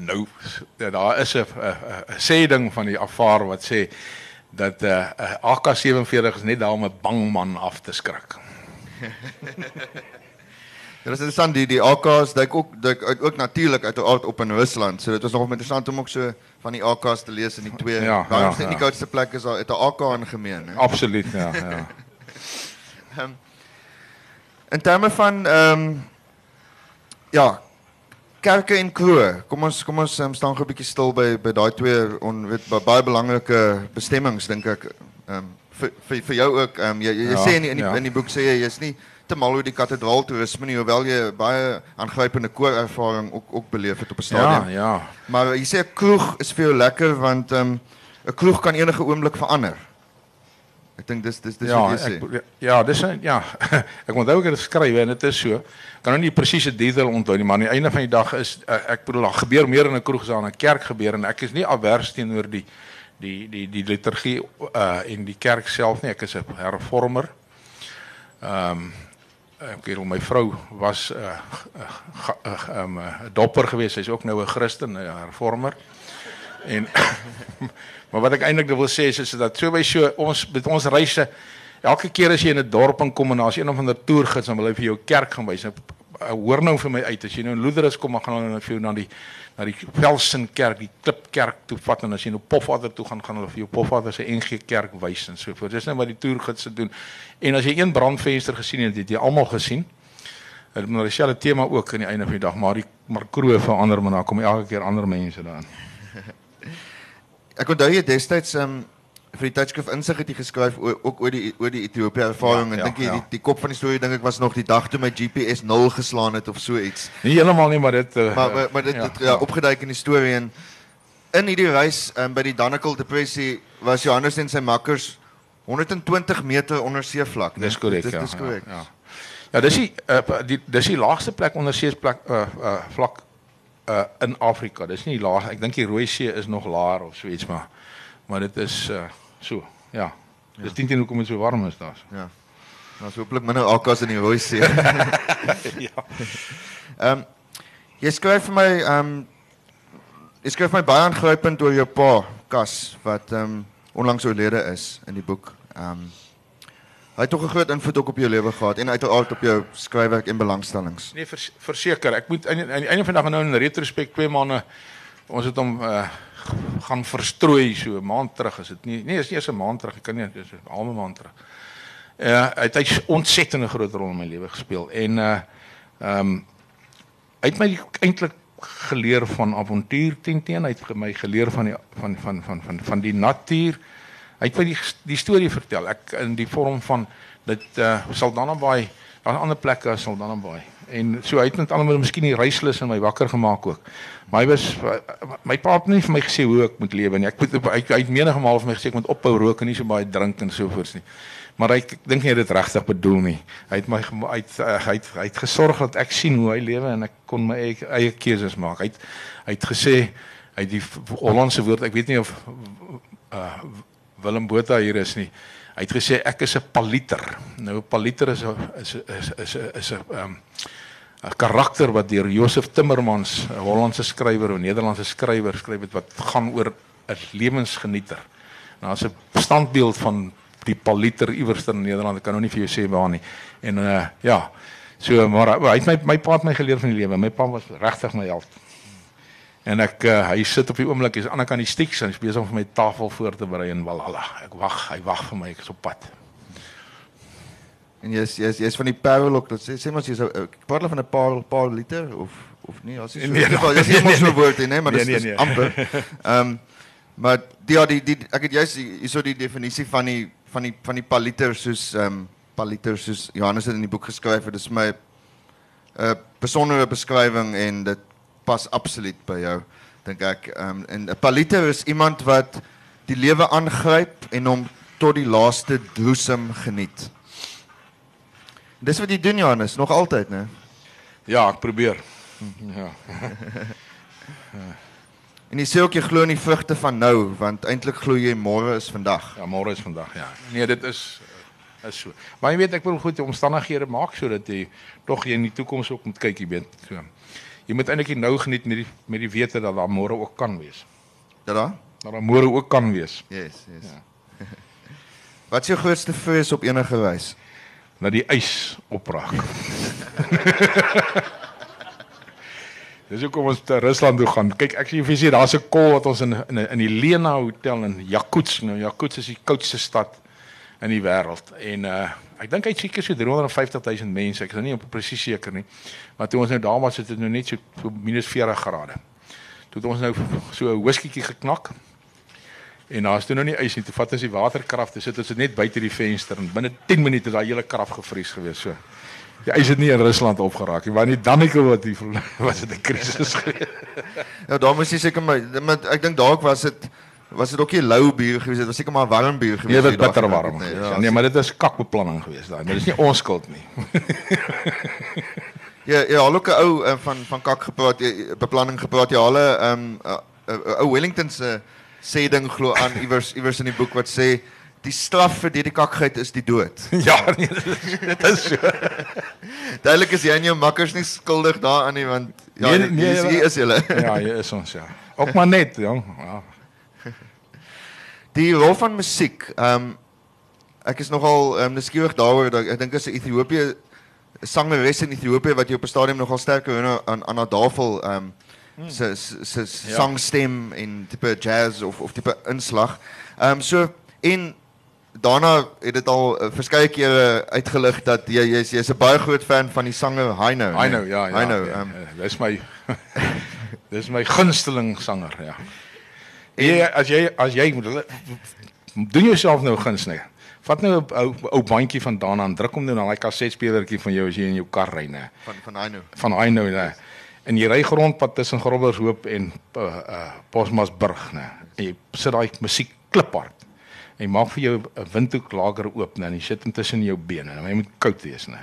Nou daar is 'n sê ding van die afvaar wat sê dat 'n uh, uh, AK47 is net daar om 'n bang man af te skrik. <laughs> Dit is interessant die die AKs dyk ook dyk uit ook natuurlik uit aard op in Rusland. So dit was nog interessant om ook so van die AKs te lees in die twee. Ja, Waarom ja, is nie ja. koudste plek is daar het 'n AK in gemeen, hè? Absoluut, ja, ja. <laughs> In terme van ehm um, ja, kerke en kroë. Kom ons kom ons um, staan gou 'n bietjie stil by by daai twee on weet ba- baie belangrike bestemmings dink ek ehm um, vir, vir vir jou ook ehm um, jy jy, jy Ja, sê in die, in, die, ja. in die boek sê jy jy's nie te mal oor die kathedraal toerisme nie hoewel jy baie aangrypende koorervaring ook ook beleef het op 'n Ja, stadium. ja. Maar jy sê 'n kroeg is vir jou lekker want ehm um, 'n kroeg kan enige oomblik verander. Ek dink dis dis dis ja, wat jy sê. ek, ja, dis 'n ja. <laughs> ek onthou ek het dit geskryf en dit is so. Kan nou nie presiese detail onthou nie, maar aan die einde van die dag is uh, ek bedoel daar gebeur meer in 'n kroeg as daar in 'n kerk gebeur en ek is nie avers teenoor die die die die liturgie uh en die kerk self nie. Ek is 'n hervormer. Ehm um, ek weet my vrou was 'n uh, uh, uh, um, uh, dopper geweest. Sy's ook nou 'n Christen, 'n hervormer. En <coughs> maar wat ek eintlik wil sê is, is dat so by so ons met ons reise elke keer as jy in 'n dorp inkom en daar's een of ander toergids dan wil hy vir jou kerk gaan wys. Nou, hoor nou vir my uit as jy nou in Lourdes kom dan gaan hulle nou vir jou na die na die Velsen kerk, die Klipkerk toe vat en as jy nou Pofadder toe gaan gaan hulle vir jou Pofadder se NG kerk wys en so voort. Dis nou wat die toergidse doen. En as jy een brandvenster gesien het, het jy almal gesien. Dit moet dieselfde tema ook aan die einde van die dag, maar die maar kroe verander maar dan kom elke keer ander mense daarin. Ek onthou jy destyds ehm vir die tydskrif insig het jy geskryf oor, ook oor die oor die Ethiopië ervaring Ja, en ja, dink jy ja. die, die kop van die storie dink ek was nog die dag toe my GPS 0 geslaan het of so iets. Nie heeltemal nie, maar dit uh, Maar maar, maar dit ja, dit, ja opgeduik in die storie en in hierdie reis um, by die Danakil depressie was Johannes en sy makkers 120 meter onder seevlak. Dis korrek, Dit ja. is korrek. Ja. Ja, ja dis die uh, die dis die laagste plek onder see plek uh, uh vlak uh in Afrika. Dis nie laag. Ek dink die Rooi See is nog laer of so iets, maar maar dit is uh so. Ja. Dis teen teen hoekom dit so warm is daar. Ja. Ons hopelik minder akkas in die Rooi See. <laughs> <laughs> ja. Ehm um, jy skryf vir my ehm um, jy skryf my baie aangrypend oor jou pa, Kas, wat ehm um, onlangs oorlede is in die boek. Ehm um, hy het tog 'n groot invloed ook op jou lewe gehad en uiteraard op jou skryfwerk en belangstellings. Nee, vers, verseker. Ek moet aan die einde van die dag nou in retrospek twee maande ons het hom uh gaan verstrooi so 'n maand terug is dit nie. Nee, is nie eers 'n maand terug. Ek kan nie, dis 'n halwe maand terug. Uh hy het 'n ontsettende groot rol in my lewe gespeel en uh ehm um, hy het my eintlik geleer van avontuur teen teen. Hy het my geleer van die van van van van van die natuur. Hy het my die die storie vertel. Ek in die vorm van dit uh Saldanha Bay, daar's ander plekke as Saldanha Bay. En so hy het met almal miskien die reislus in my wakker gemaak ook. Maar hy was my pa het nie vir my gesê hoe ek moet lewe nie. Ek moet hy, hy het menige maal vir my gesê ek moet ophou rook en nie so baie drink en so voort nie. Maar hy dink nie hy dit regtig bedoel nie. Hy het my hy het, uh, hy het hy het gesorg dat ek sien hoe hy lewe en ek kon my eie, eie keuses maak. Hy het hy het gesê hy het die Hollandse woord, ek weet nie of uh Willem Botha hier is nie. Hy het gesê ek is 'n paliter. Nou 'n paliter is 'n is is is 'n is 'n ehm 'n karakter wat deur Josef Timmermans, 'n Hollandse skrywer, 'n Nederlandse skrywer skryf het wat gaan oor 'n lewensgenieter. Nou as 'n standbeeld van die paliter iewers in Nederland, ek kan nou nie vir jou sê waar nie. En uh ja. So maar hy het my my pa het my geleer van die lewe. My pa was regtig my held. En ek uh, hy sit op die oomblik is aan die ander kant die stiks en hy's besig om vir my tafel voor te berei in Walhalla. Ek wag, hy wag vir my, ek is op pad. En jy's jy's jy's van die Parelok, dat sê sê maar jy's 'n- praat hulle van 'n paar paar liter of of nie, as jy so Nee, nee, nee, dis nie mos so woord nie, nee, maar Nee, dis nee, dis nee. amper. Ehm um, maar die ja die die ek het juist hierso die definisie van die van die van die paliter soos ehm um, paliter soos Johannes het in die boek geskryf het. Dis vir my 'n uh, besondere beskrywing en dit pas absoluut by jou dink ek. Ehm um, en 'n paliter is iemand wat die lewe aangryp en hom tot die laaste droesem geniet. Dis wat jy doen Johannes, nog altyd, né? Ja, ek probeer. Ja. <laughs> En jy sê ook jy glo in die vrugte van nou, want eintlik glo jy môre is vandag. Ja, môre is vandag, ja. Nee, dit is is so. Maar jy weet ek wil goed die omstandighede maak sodat jy tog jy in die toekoms ook moet kyk, jy weet. So. Jy moet eintlik nou geniet met die met die wete dat daar môre ook kan wees. Dat daar? Dat daar môre ook kan wees. Yes, yes. Ja. <laughs> Wat is jou grootste vrees op enige reis? dat die ys opraak. <laughs> Dis hoekom ons te Rusland toe gaan. Kyk, ek sê vir julle daar's 'n kol wat ons in in in die Lena Hotel in Yakutsk, nou Yakutsk is die koudste stad in die wêreld en uh ek dink hy het seker so 350 000 mense. Ek is nou nie presies seker nie. Maar toe ons nou daar was, het dit nou net so, so minus 40 grade. Toe het ons nou so 'n whiskietjie geknak. En daar's toe nou nie ys nie. Toe vat ons die waterkrag, toe sit ons dit net buite die venster en binne 10 minute is daai hele krag gevries gewees so. Die ys het nie in Rusland opgeraak nie, maar nie Dannike wat die <laughs> was dit 'n krisis gewees. Ja, <laughs> daar moes jy seker maar ek dink dalk was dit was dit ook nie lou bier gewees, dit was seker maar warm bier gewees. Nee, dit jy daar bitter gedrink warm het, gewees. Ja, nee, maar dit is kakbeplanning gewees daai. Maar dis nie ons skuld nie. <laughs> Ja, ja, 'n ou uh, van van kak gepraat, jy- beplanning gepraat. Ja, hulle ehm 'n uh, uh, ou Wellington se sê ding glo aan iewers <laughs> iewers in die boek wat sê die straf vir hierdie kakheid is die dood. <laughs> ja, nee, dit is, dit is so. Duidelik is jy en jou makkers nie skuldig daaraan nie want ja, Nee, nee, nee, nee, julle- hier is julle. Ja, hier is ons ja. Ook maar net, jong. Ja. Die rol van musiek. Ehm um, ek is nogal ehm um, nuuskierig daaroor dat ek dink as 'n Ethiopië sangeres in Ethiopië wat jy op 'n stadium nogal sterk herinner aan aan Adafel ehm um, se se se Ja. sangstem en tipe jazz of of tipe inslag. Ehm um, so en daarna het dit al uh, verskeie kere uitgelig dat jy jy's jy's 'n baie groot fan van die sanger Heino. I know, ja, ja. Heino. ja, Ehm ja, Dis my <laughs> dis my gunsteling sanger, ja. En, as jy as jy moet hulle doen jouself nou guns nee. Vat nou 'n ou ou bandjie van daarna en druk hom nou na daai kasetspelertjie van jou as jy in jou kar ry nê. Van van hy nou. Van hy nou nê. En jy ry grondpad tussen Groblershoop en uh, uh Bosmasburg nê. En jy sit daai musiek kliphard. En jy maak vir jou 'n windhoek lager oop nê en jy sit hom tussen jou bene. Nou jy moet koud wees nê.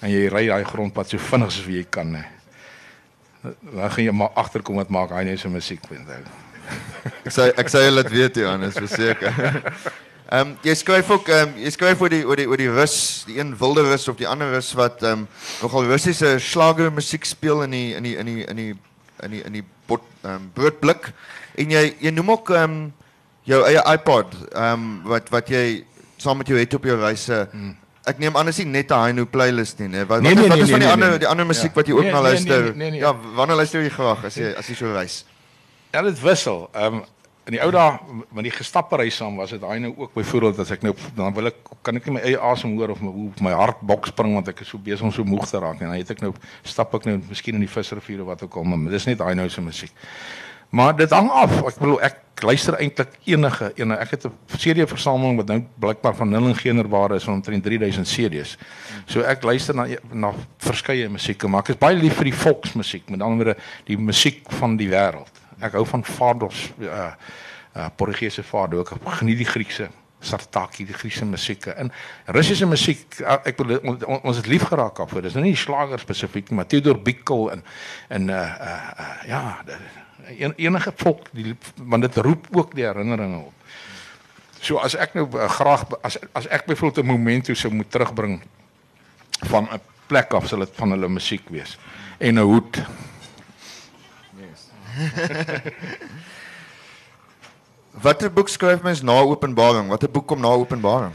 En jy ry daai grondpad so vinnig as wat jy kan nê. Dan gaan jy maar agterkom wat maak hy net so musiek vind. Ek sê ek sê hulle dit weet Johannes, verseker. <laughs> Ehm um, jy skryf ook ehm um, jy skryf oor die oor die oor die rus, die een wilde rus of die ander rus wat ehm um, nogal Russiese slager musiek speel in die in die in die in die in die in die bot ehm um, broodblik. En jy jy noem ook ehm um, jou eie iPod ehm um, wat wat jy saam met jou het op jou reise. Hmm. Ek neem aan is nie net 'n Hino playlist nie, nee. Wat, Nee, wat, nee, wat nee, is van nee, die nee, ander nee. die ander musiek Ja. wat jy ook Nee, na nee, luister? nee, nee, nee. Ja, wanneer luister jy graag as jy as jy so reis? Ja, dit wissel. Ehm um, in die ou dae met die gestappery saam was dit daai nou ook byvoorbeeld as ek nou dan wil ek kan ek nie my eie asem hoor of my hoe my hart bok spring want ek is so besig om so moeg te raak en dan het ek nou stap ek nou miskien in die visrivier of wat ook al maar dis net daai nou se musiek. Maar dit hang af. Ek bedoel ek luister eintlik enige ene ek het 'n CD versameling wat nou blykbaar van nul en generbare is van omtrent 3000 CD's. So ek luister na na verskeie musieke maar ek is baie lief vir die volksmusiek met ander woorde die musiek van die wêreld. Ek hou van Fados uh uh Portugese Fado. Ek geniet die Griekse Sartaki, die Griekse musieke. En Russiese musiek, uh, ek bedoel on, on, ons het lief geraak af voor. Dis nou nie slager spesifiek maar Theodor Bickel en en uh uh, uh ja, en, enige volk die want dit roep ook die herinneringe op. So as ek nou uh, graag as as ek byvoorbeeld 'n momento sou moet terugbring van 'n plek af sal dit van hulle musiek wees en 'n hoed. <laughs> Watter boek skryf mens na openbaring? Watter boek kom na openbaring?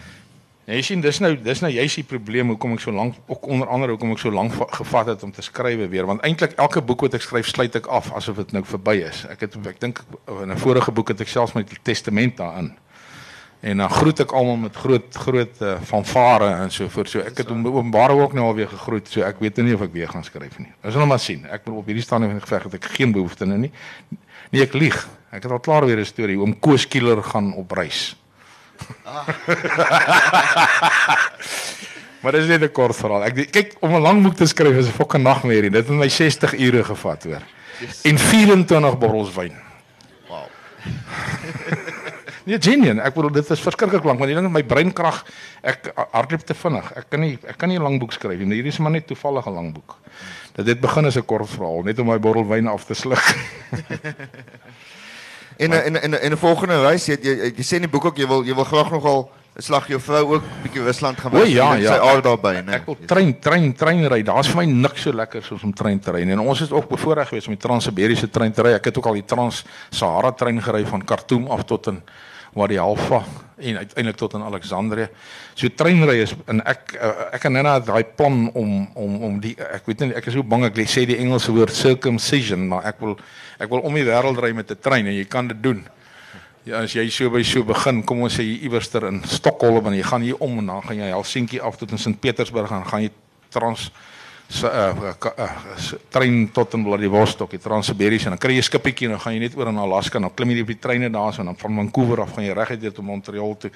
Jy sien dis nou dis nou juist die probleem hoekom ek so lank ook onder andere hoekom ek so lank va- gevat het om te skrywe weer want eintlik elke boek wat ek skryf sluit ek af asof dit nou verby is. Ek het ek dink in 'n vorige boek het ek selfs die testament daarin. En dan groet ek almal met groot groot uh, fanfare en so voort. So ek het om openbare ook nou alweer gegroet. So ek weet nou nie of ek weer gaan skryf nie. Ons sal nou maar sien. Ek bedoel op hierdie stadium van die geveg het ek geen behoefte nou nie. Nee, ek lieg. Ek het al klaar weer 'n storie. Oom Koos Kieler gaan op reis. <laughs> Maar dis net 'n kort verhaal. Ek kyk om 'n lang boek te skryf is 'n fucking nagmerrie. Dit het my 60 ure gevat hoor. En 24 bottels wyn. Wow. <laughs> Nee, genien. Ek bedoel dit is verskriklik lank want die ding met my breinkrag, ek hardloop te vinnig. Ek kan nie ek kan nie 'n lang boek skryf nie. Hierdie is maar net toevallig 'n lang boek. Dit het begin as 'n kort verhaal, net om my bottel wyn af te sluk. <laughs> En en en en 'n volgende reis, jy, jy jy sê in die boek ook jy wil jy wil graag nogal 'n slag jou vrou ook bietjie Rusland gaan O, ja, Jy het ja. Sy aard daarby, né? Ek wil trein, trein, trein ry. Daar's vir my niks so lekker soos om trein te ry. nie. En ons is ook bevoorreg geweest om die Trans-Siberiese trein te ry. Ek het ook al die Trans-Sahara trein gery van Khartoum af tot in Wadi Halfa en uiteindelik tot in Alexandrië. So treinry is en ek uh, ek kan nou daai plan om om om die ek weet nie ek is so bang ek sê die Engelse woord circumcision, maar ek wil ek wil om die wêreld ry met 'n trein en jy kan dit doen. Ja, as jy so by so begin, kom ons sê jy iewerster in Stockholm en jy gaan hier om en dan gaan jy Helsinki af tot in Sint Petersburg en gaan jy trans se uh, uh, trein tot in Vladivostok, die Trans-Siberiese en dan kry jy 'n skipietjie en dan gaan jy net oor in Alaska en dan klim jy op die treine daar so en dan van Vancouver af gaan jy reguit deur tot Montreal toe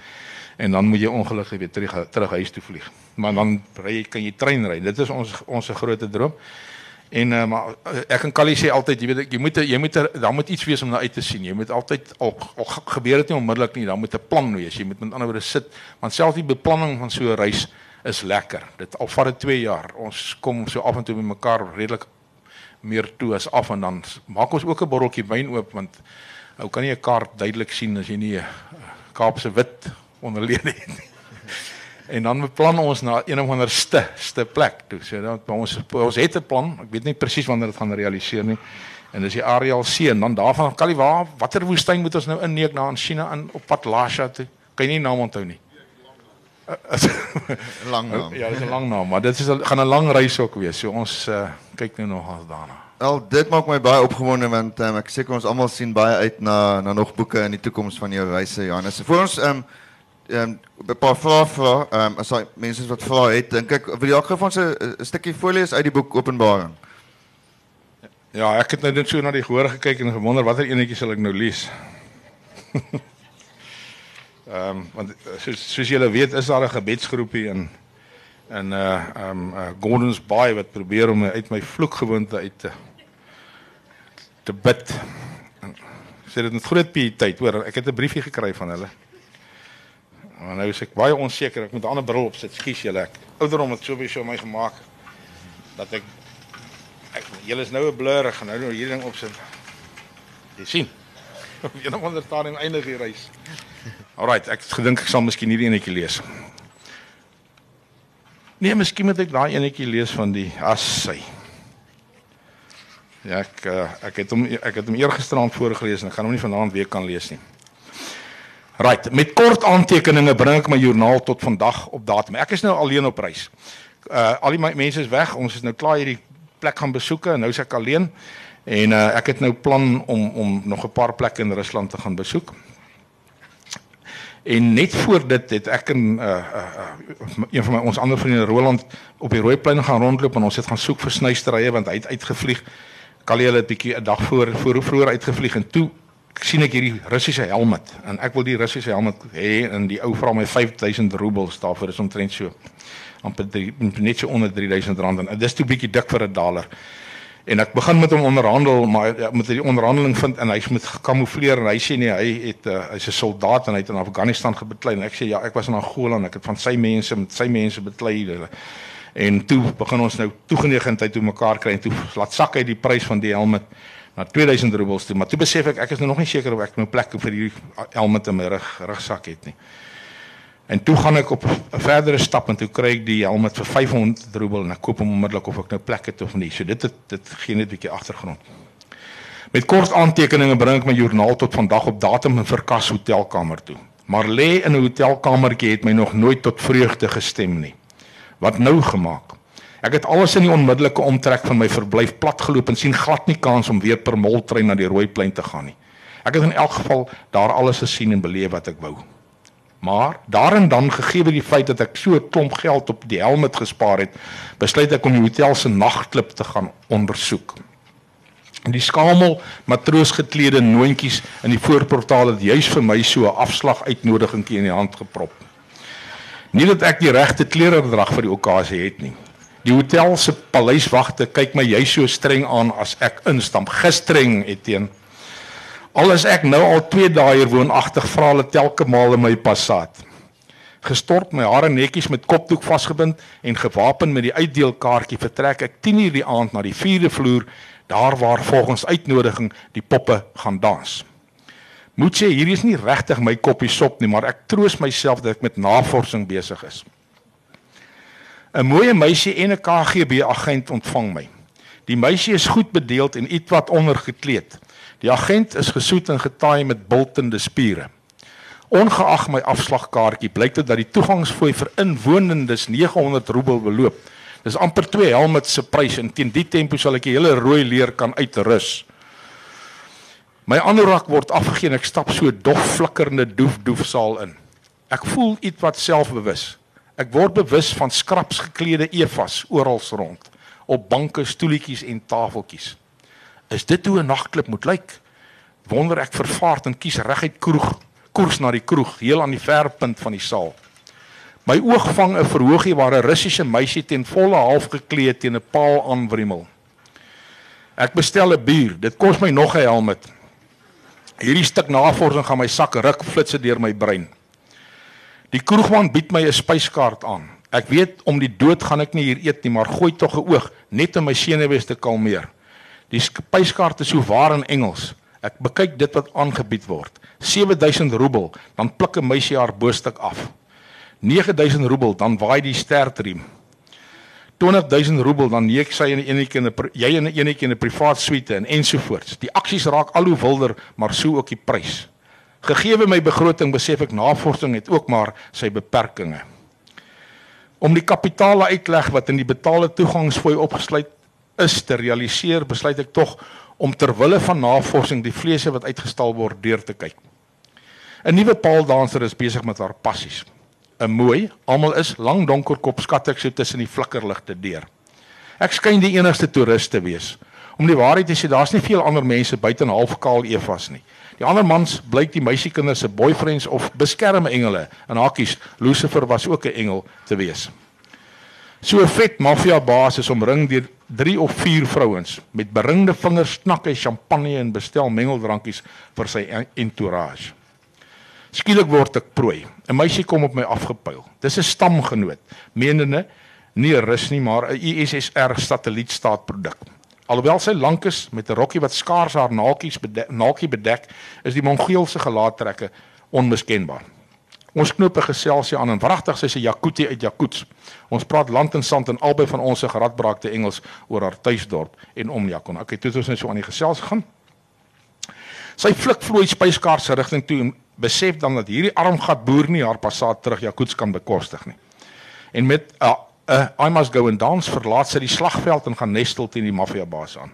en dan moet jy ongelukkig weer terug terug huis toe vlieg. Maar dan ry kan jy trein ry. Dit is ons ons groot droom. En uh, maar uh, ek en Callie sê altyd, jy weet jy moet jy moet er, daar moet iets wees om na uit te sien. Jy moet altyd al, al ge- gebeur dit nie onmiddellik nie, daar moet 'n plan wees. Jy moet met ander woorde sit, want selfs die beplanning van so 'n reis is lekker. Dit al vat dit 2 jaar. Ons kom so af en toe by mekaar redelik meer toe as af en dan maak ons ook 'n botteltjie wyn oop want ou kan nie 'n kaart duidelik sien as jy nie 'n Kaapse wit onderlede het nie. <laughs> En dan beplan ons na een of ander ste, ste plek toe. So dan ons ons het 'n plan. Ek weet nie presies wanneer dit gaan realiseer nie. En dis die Ariel See en dan daarvan waar watter woestyn moet ons nou inneek na in China in op pad Lasha toe. Kan jy nie naam onthou nie. Lang naam. Ja, dis 'n lang naam, maar dit is gaan 'n lang reis ook wees. So ons uh, kyk nou nog ons daarna. Al dit maak my baie opgewonde want um, ek seker ons almal sien baie uit na na nog boeke in die toekoms van jou reise Johannes. Voor ons ehm um, ehm um, 'n paar vrae vra, ehm um, as daar mense wat vrae het, dink ek wil jy ook gou vir ons 'n stukkie is uit die boek Openbaring. Ja, ek het nou net so na die gehoor gekyk en gewonder watter enetjie sal ek nou lees. <laughs> Ehm um, want soos soos julle weet is daar 'n gebedsgroepie in in uh ehm um, uh, Gordons Bay wat probeer om uit my vloekgewoonte uit te te bid. Sê dit met groot pietyd, hoor, ek het 'n briefie gekry van hulle. Maar nou is ek baie onseker, ek moet 'n ander bril opsit. Skus julle, ek ouderdom het so baie so my gemaak dat ek ek julle is nou 'n blur, ek gaan nou nou hierdie ding opsit. Jy sien. Nog onder staan en eindig die reis. Alrite, ek het gedink ek sal miskien hierdie enetjie lees. Nee, miskien moet ek daai enetjie lees van die assy. Ja, ek uh, ek het hom ek het hom eergisteraand voorgelees en ek gaan hom nie vanaand weer kan lees nie. Right, met kort aantekeninge bring ek my joernaal tot vandag op datum. Ek is nou alleen op reis. Uh al die mense is weg. Ons is nou klaar hierdie plek gaan besoek en nou is ek alleen. En uh ek het nou plan om om nog 'n paar plekke in Rusland te gaan besoek. En net voor dit het ek en uh, uh een van my ons ander vriende Roland op die Rooiplein gaan rondloop en ons het gaan soek vir snysterye want hy het uitgevlieg. Kalie het 'n bietjie 'n dag voor voor vroeër uitgevlieg en toe sien ek hierdie Russiese helmet en ek wil die Russiese helmet hê en die ou vra my 5000 roebels daarvoor is omtrent so amper net so onder 3000 rand en dit is toe bietjie dik vir 'n daler. En ek begin met hom onderhandel, maar ja, met die onderhandeling vind en hy's met kamoufleer en hy sê nee, hy het uh, hy's 'n soldaat en hy het in Afghanistan gebeklei en ek sê ja, ek was in Angola en ek het van sy mense met sy mense beklei. En toe begin ons nou toegeneigtheid toe mekaar kry en toe laat sak hy die prys van die helmet na 2000 roebels toe, maar toe besef ek ek is nou nog nie seker of ek nou plek vir hierdie helmet in my rug rugsak het nie. En toe gaan ek op 'n verdere stap en toe kry ek die helmet vir 500 roebel en ek koop hom onmiddellik of ek nou plek het of nie. So dit het, dit gee net 'n bietjie agtergrond. Met kort aantekeninge bring ek my joernaal tot vandag op datum in Verkas hotelkamer toe. Maar lê in 'n hotelkamertjie het my nog nooit tot vreugde gestem nie. Wat nou gemaak? Ek het alles in die onmiddellike omtrek van my verblyf platgeloop en sien glad nie kans om weer per moltrein na die Rooiplein te gaan nie. Ek het in elk geval daar alles gesien en beleef wat ek wou. Maar daarin dan gegee die feit dat ek so 'n klomp geld op die helmet gespaar het, besluit ek om die hotel se nagklub te gaan ondersoek. En die skamel matroosgeklede noontjies in die voorportaal het juis vir my so 'n afslag uitnodigingkie in die hand geprop. Nie dat ek die regte klere drag vir die okasie het nie. Die hotel se paleiswagte kyk my juis so streng aan as ek instap. Gistereng het teen Al is ek nou al 2 dae hier woonagtig, vra hulle telke maal in my passaat. Gestort my hare netjies met kopdoek vasgebind en gewapen met die uitdeelkaartjie vertrek ek 10:00 die aand na die 4de vloer, daar waar volgens uitnodiging die poppe gaan dans. Moet sê hierdie is nie regtig my koppie sop nie, maar ek troos myself dat ek met navorsing besig is. 'n Mooi meisie en 'n KGB agent ontvang my. Die meisie is goed bedeeld en ietwat ondergekleed. Die agent is gesoet en getaai met bultende spiere. Ongeag my afslagkaartjie blyk dit dat die toegangsfooi vir inwonendes 900 roebel beloop. Dis amper twee helmets se prys en teen die tempo sal ek die hele rooi leer kan uitrus. My anorak word afgegee en ek stap so dof flikkerende doef doef saal in. Ek voel ietwat selfbewus. Ek word bewus van skraps geklede evas oral rond op banke, stoeltjies en tafeltjies. Is dit hoe 'n nagklub moet lyk? Wonder ek vervaard en kies reguit kroeg, koers na die kroeg, heel aan die verpunt van die saal. My oog vang 'n verhoogie waar 'n Russiese meisie ten volle half gekleed teen 'n paal aanwrimmel. Ek bestel 'n bier. Dit kos my nog 'n helmet. Hierdie stuk navorsing gaan my sak ruk flitse deur my brein. Die kroegman bied my 'n spyskaart aan. Ek weet om die dood gaan ek nie hier eet nie, maar gooi tog 'n oog net om my senuwees te kalmeer. Die spyskaart is so waar in Engels. Ek bekyk dit wat aangebied word. 7000 roebel, dan pluk 'n meisie haar boostuk af. 9000 roebel, dan waai die stertriem. 20000 roebel, dan neek sy in 'n enetjie in 'n jy in 'n enetjie in 'n privaat suite en ensovoorts. Die aksies raak al hoe wilder, maar so ook die prys. Gegeewe my begroting besef ek navorsing het ook maar sy beperkings. Om die kapitaal uitleg wat in die betaalde toegangsfooi opgesluit is te realiseer, besluit ek tog om ter wille van navorsing die vleese wat uitgestal word deur te kyk. 'n Nuwe paaldanser is besig met haar passies. 'n Mooi, almal is lang donker kop skat ek so tussen die flikkerligte deur. Ek skyn die enigste toerist te wees. Om die waarheid te sê, daar's nie veel ander mense buite 'n halfkaal Evas nie. Die ander mans blyk die meisiekinders se boyfriends of beskermengele. En hakies, Lucifer was ook 'n engel te wees. So 'n vet maffia baas is omring deur 3 of 4 vrouens met beringde vingers knak hy champagne en bestel mengeldrankies vir sy entourage. Skielik word ek prooi. 'n Meisie kom op my afgepyl. Dis 'n stamgenoot, menende nie rus nie, maar 'n USSR satellietstaatproduk. Alhoewel sy lank is met 'n rokkie wat skaars haar naakies bedek, naakie bedek, is die Mongoolse gelaattrekke onmiskenbaar. Ons knoop 'n geselsie aan en wragtig sy se Jakutie uit Jakuts. Ons praat land en sand en albei van ons se geradbraakte Engels oor haar tuisdorp en Omjakon. Okay, toe ons net so aan die gesels gaan. Sy flik vloei spyskaart se rigting toe en besef dan dat hierdie armgat boer nie haar passaat terug Jakuts kan bekostig nie. En met 'n uh, uh, I must go and dance verlaat sy die slagveld en gaan nestel teen die maffiabaas aan.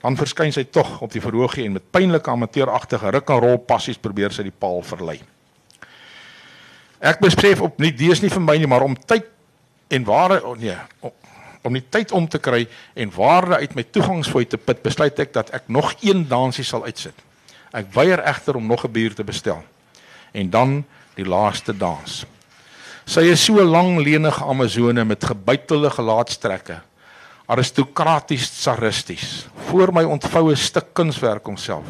Dan verskyn sy tog op die verhoogie en met pynlike amateuragtige ruk en rol passies probeer sy die paal verlei. Ek besef op nie dis nie vir my nie, maar om tyd en ware oh nee, om, om die tyd om te kry en waarde uit my toegangsfooi te put, besluit ek dat ek nog een dansie sal uitsit. Ek weier egter om nog 'n bier te bestel. En dan die laaste dans. Sy is so lang lenige amazone met gebuitelde gelaatstrekke. Aristokraties saristies. Voor my ontvou 'n stuk kunswerk homself.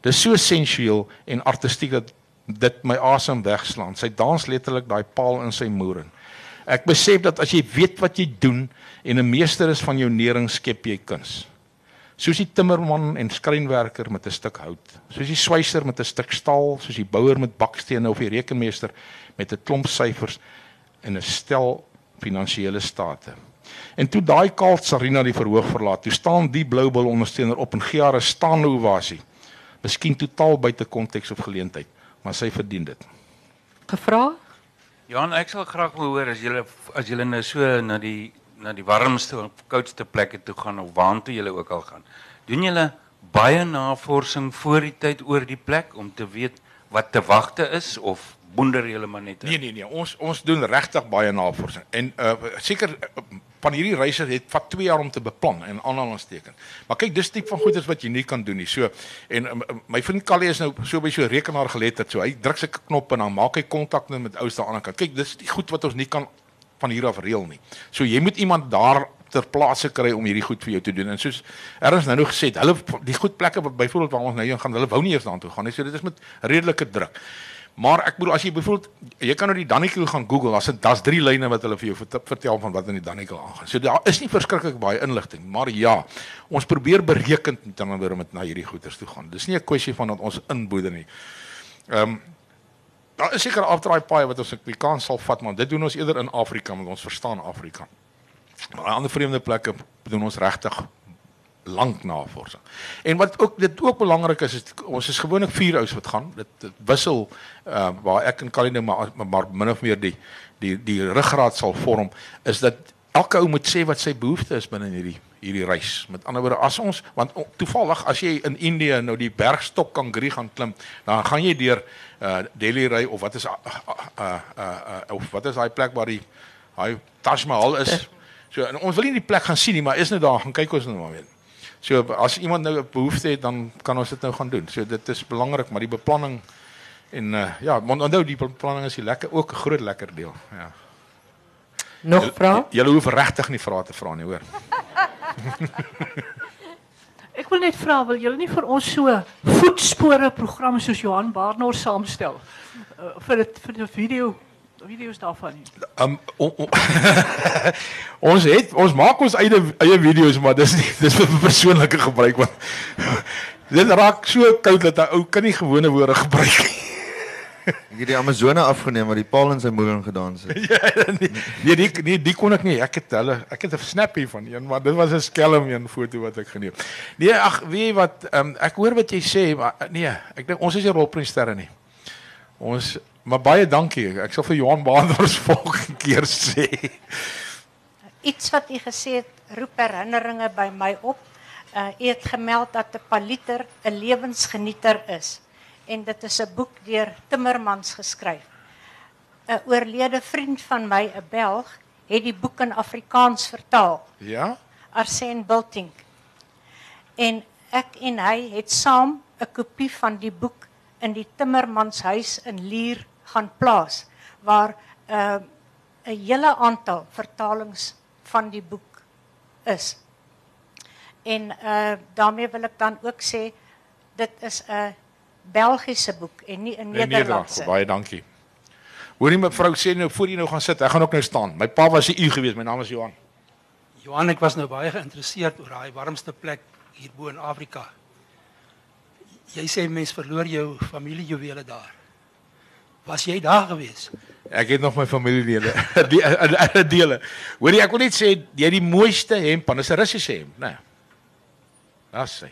Dis so sensueel en artistiek dat dit my asem wegslaan. Sy dans letterlik daai paal in sy moeren. Ek besef dat as jy weet wat jy doen en 'n meester is van jou nering skep jy kuns. Soos die timmerman en skrynwerker met 'n stuk hout, soos die sweiser met 'n stuk staal, soos die bouer met bakstene of die rekenmeester met 'n klomp syfers en 'n stel finansiële state. En toe daai kaalt Sarina die verhoog verlaat, toe staan die bloubil ondersteuner op en gee haar 'n staande ovasie. Miskien totaal buite konteks of geleentheid, maar sy verdien dit. Gevra? Johan, ek sal graag wil hoor as julle as julle nou so na die na die warmste of koudste plekke toe gaan of waartoe julle ook al gaan. Doen julle baie navorsing voor die tyd oor die plek om te weet wat te wagte is of boender julle maar net. Nee nee nee, ons ons doen regtig baie navorsing. En uh seker uh, van hierdie reise het vat 2 jaar om te beplan en aanhalingstekens. Maar kyk, dis tipe van goeders wat jy nie kan doen nie. So en um, my vriend Callie is nou so by so rekenaar geletterd. So hy druk sy knop en dan maak hy kontak net met ouste aan die ander kant. Kyk, dis die goed wat ons nie kan van hier af reël nie. So jy moet iemand daar ter plaatse kry om hierdie goed vir jou te doen. En soos erns nou nog gesê, hulle die goed plekke byvoorbeeld waar ons nou gaan, hulle wou nie eers daartoe gaan nie. So dit is met redelike druk. Maar ek bedoel as jy byvoorbeeld jy kan nou die Dannikel gaan Google, daar's daar's drie lyne wat hulle vir jou vertel van wat in die Dannikel aangaan. So daar is nie verskriklik baie inligting, maar ja, ons probeer berekend met dan weer met na hierdie goeters toe gaan. Dis nie 'n kwessie van dat ons inboeder nie. Ehm um, daar is seker afdraai paai wat ons die kans sal vat, maar dit doen ons eerder in Afrika want ons verstaan Afrika. Maar ander vreemde plekke doen ons regtig lank navorsing. En wat ook dit ook belangrik is, is ons is gewoonlik vier ouens wat gaan. Dit, dit wissel uh waar ek en Kaline maar, maar min of meer die die die ruggraat sal vorm is dat elke ou moet sê wat sy behoefte is binne hierdie hierdie reis. Met ander woorde, as ons want toevallig as jy in Indië nou die bergstok Kangri gaan klim, dan gaan jy deur uh Delhi ry of wat is uh uh, uh, uh of wat is daai plek waar die hy Taj Mahal is. So ons wil nie die plek gaan sien nie, maar is net daar gaan kyk ons nou maar weer. So as iemand nou 'n behoefte het, dan kan ons dit nou gaan doen. So dit is belangrik, maar die beplanning en uh, ja, want onthou die beplanning is lekker ook 'n groot lekker deel. Ja. Nog vra? Jy hoef regtig nie vrae te vra nie, hoor. <laughs> Ek wil net vra, wil julle nie vir ons so voetspore program soos Johan Barnard saamstel uh, vir dit vir die video video's daarvan nie. Um on, on, ons het ons maak ons eie eie video's maar dis nie dis vir persoonlike gebruik want <laughs> dit raak so koud dat 'n ou kan nie gewone woorde gebruik nie. Ek het die Amazone afgeneem maar die paal in sy moeder gedans het. <laughs> ja, nee, nee, die nee, die kon ek nie. Ek het hulle ek het 'n snap hier van een maar dit was 'n skelm een foto wat ek geneem. Nee, ag, weet jy wat, um, ek hoor wat jy sê, maar nee, ek dink ons is nie rolprentsterre nie. Ons Maar baie dankie. Ek sal vir Johan Baanders <laughs> volgende keer sê. Iets wat u gesê het, roep herinneringe by my op. Uh u het gemeld dat 'n paliter 'n lewensgenieter is en dit is 'n boek deur Timmermans geskryf. 'n Oorlede vriend van my, 'n Belg, het die boek in Afrikaans vertaal. Ja? Arsène Bultink. En ek en hy het saam 'n kopie van die boek in die Timmermanshuis in Lier gaan plaas waar 'n uh, 'n hele aantal vertalings van die boek is. En uh daarmee wil ek dan ook sê dit is 'n Belgiese boek en nie 'n Nederland. Nederlandse. Baie dankie. Hoorie mevrou sê nou voor jy nou gaan sit. Ek gaan ook nou staan. My pa was 'n u gewees. My naam is Johan. Johan, ek was nou baie geïnteresseerd oor daai warmste plek hierbo in Afrika. Jy sê mens verloor jou familiejuwele daar. Was jy daar gewees? Ek het nog my familielede. <laughs> die in dele. Hoorie, ek wil net sê jy het die mooiste hemp, dis 'n Russiese hemp, né? Nee. Das sê.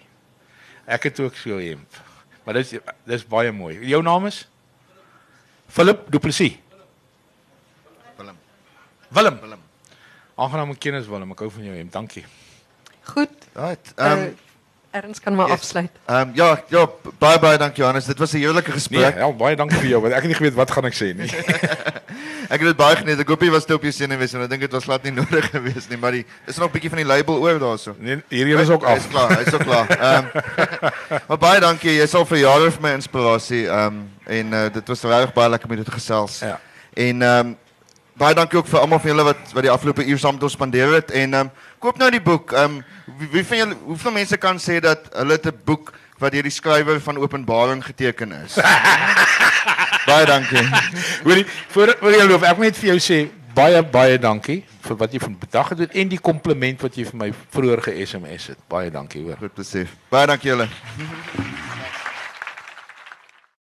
Ek het ook so 'n hemp. Maar dis dis baie mooi. Jou naam is Philip Du Plessis. Willem. Willem. Willem. Aangenaam kennis Willem. Ek hou van jou hemp. Dankie. Goed. Right. Ehm Ehm uh, Ernst kan maar yes. afsluit. ehm ja, ja, baie baie dankie Johannes. Dit was 'n heerlike Nee, gesprek. ja, baie dankie vir jou want ek het nie geweet wat gaan ek sê nie. <laughs> Ek het dit baie geniet. Ek hoop jy was toe op jou senuwees en ek dink dit was glad nie nodig geweest nie, maar die is er nog 'n bietjie van die label oor daarso. Nee, hierdie is ook Hy's af. klaar, hy's ook klaar. <laughs> Ehm <laughs> Maar baie dankie. Jy sal vir jare vir my inspirasie ehm en uh, dit was regtig baie lekker met dit gesels. Ja. En ehm baie dankie ook vir almal van julle wat wat die afgelope uur saam met ons spandeer het en ehm koop nou die boek. Ehm wie, wie van julle hoeveel mense kan sê dat hulle 'n boek wat deur die skrywer van Openbaring geteken is? <laughs> baie dankie. Hoorie, voor voor jy loop, ek moet net vir jou sê baie baie dankie vir wat jy vandag gedoen het en die kompliment wat jy vir my vroeër ge-SMS het. Baie dankie hoor. Goed besef. Baie dankie julle.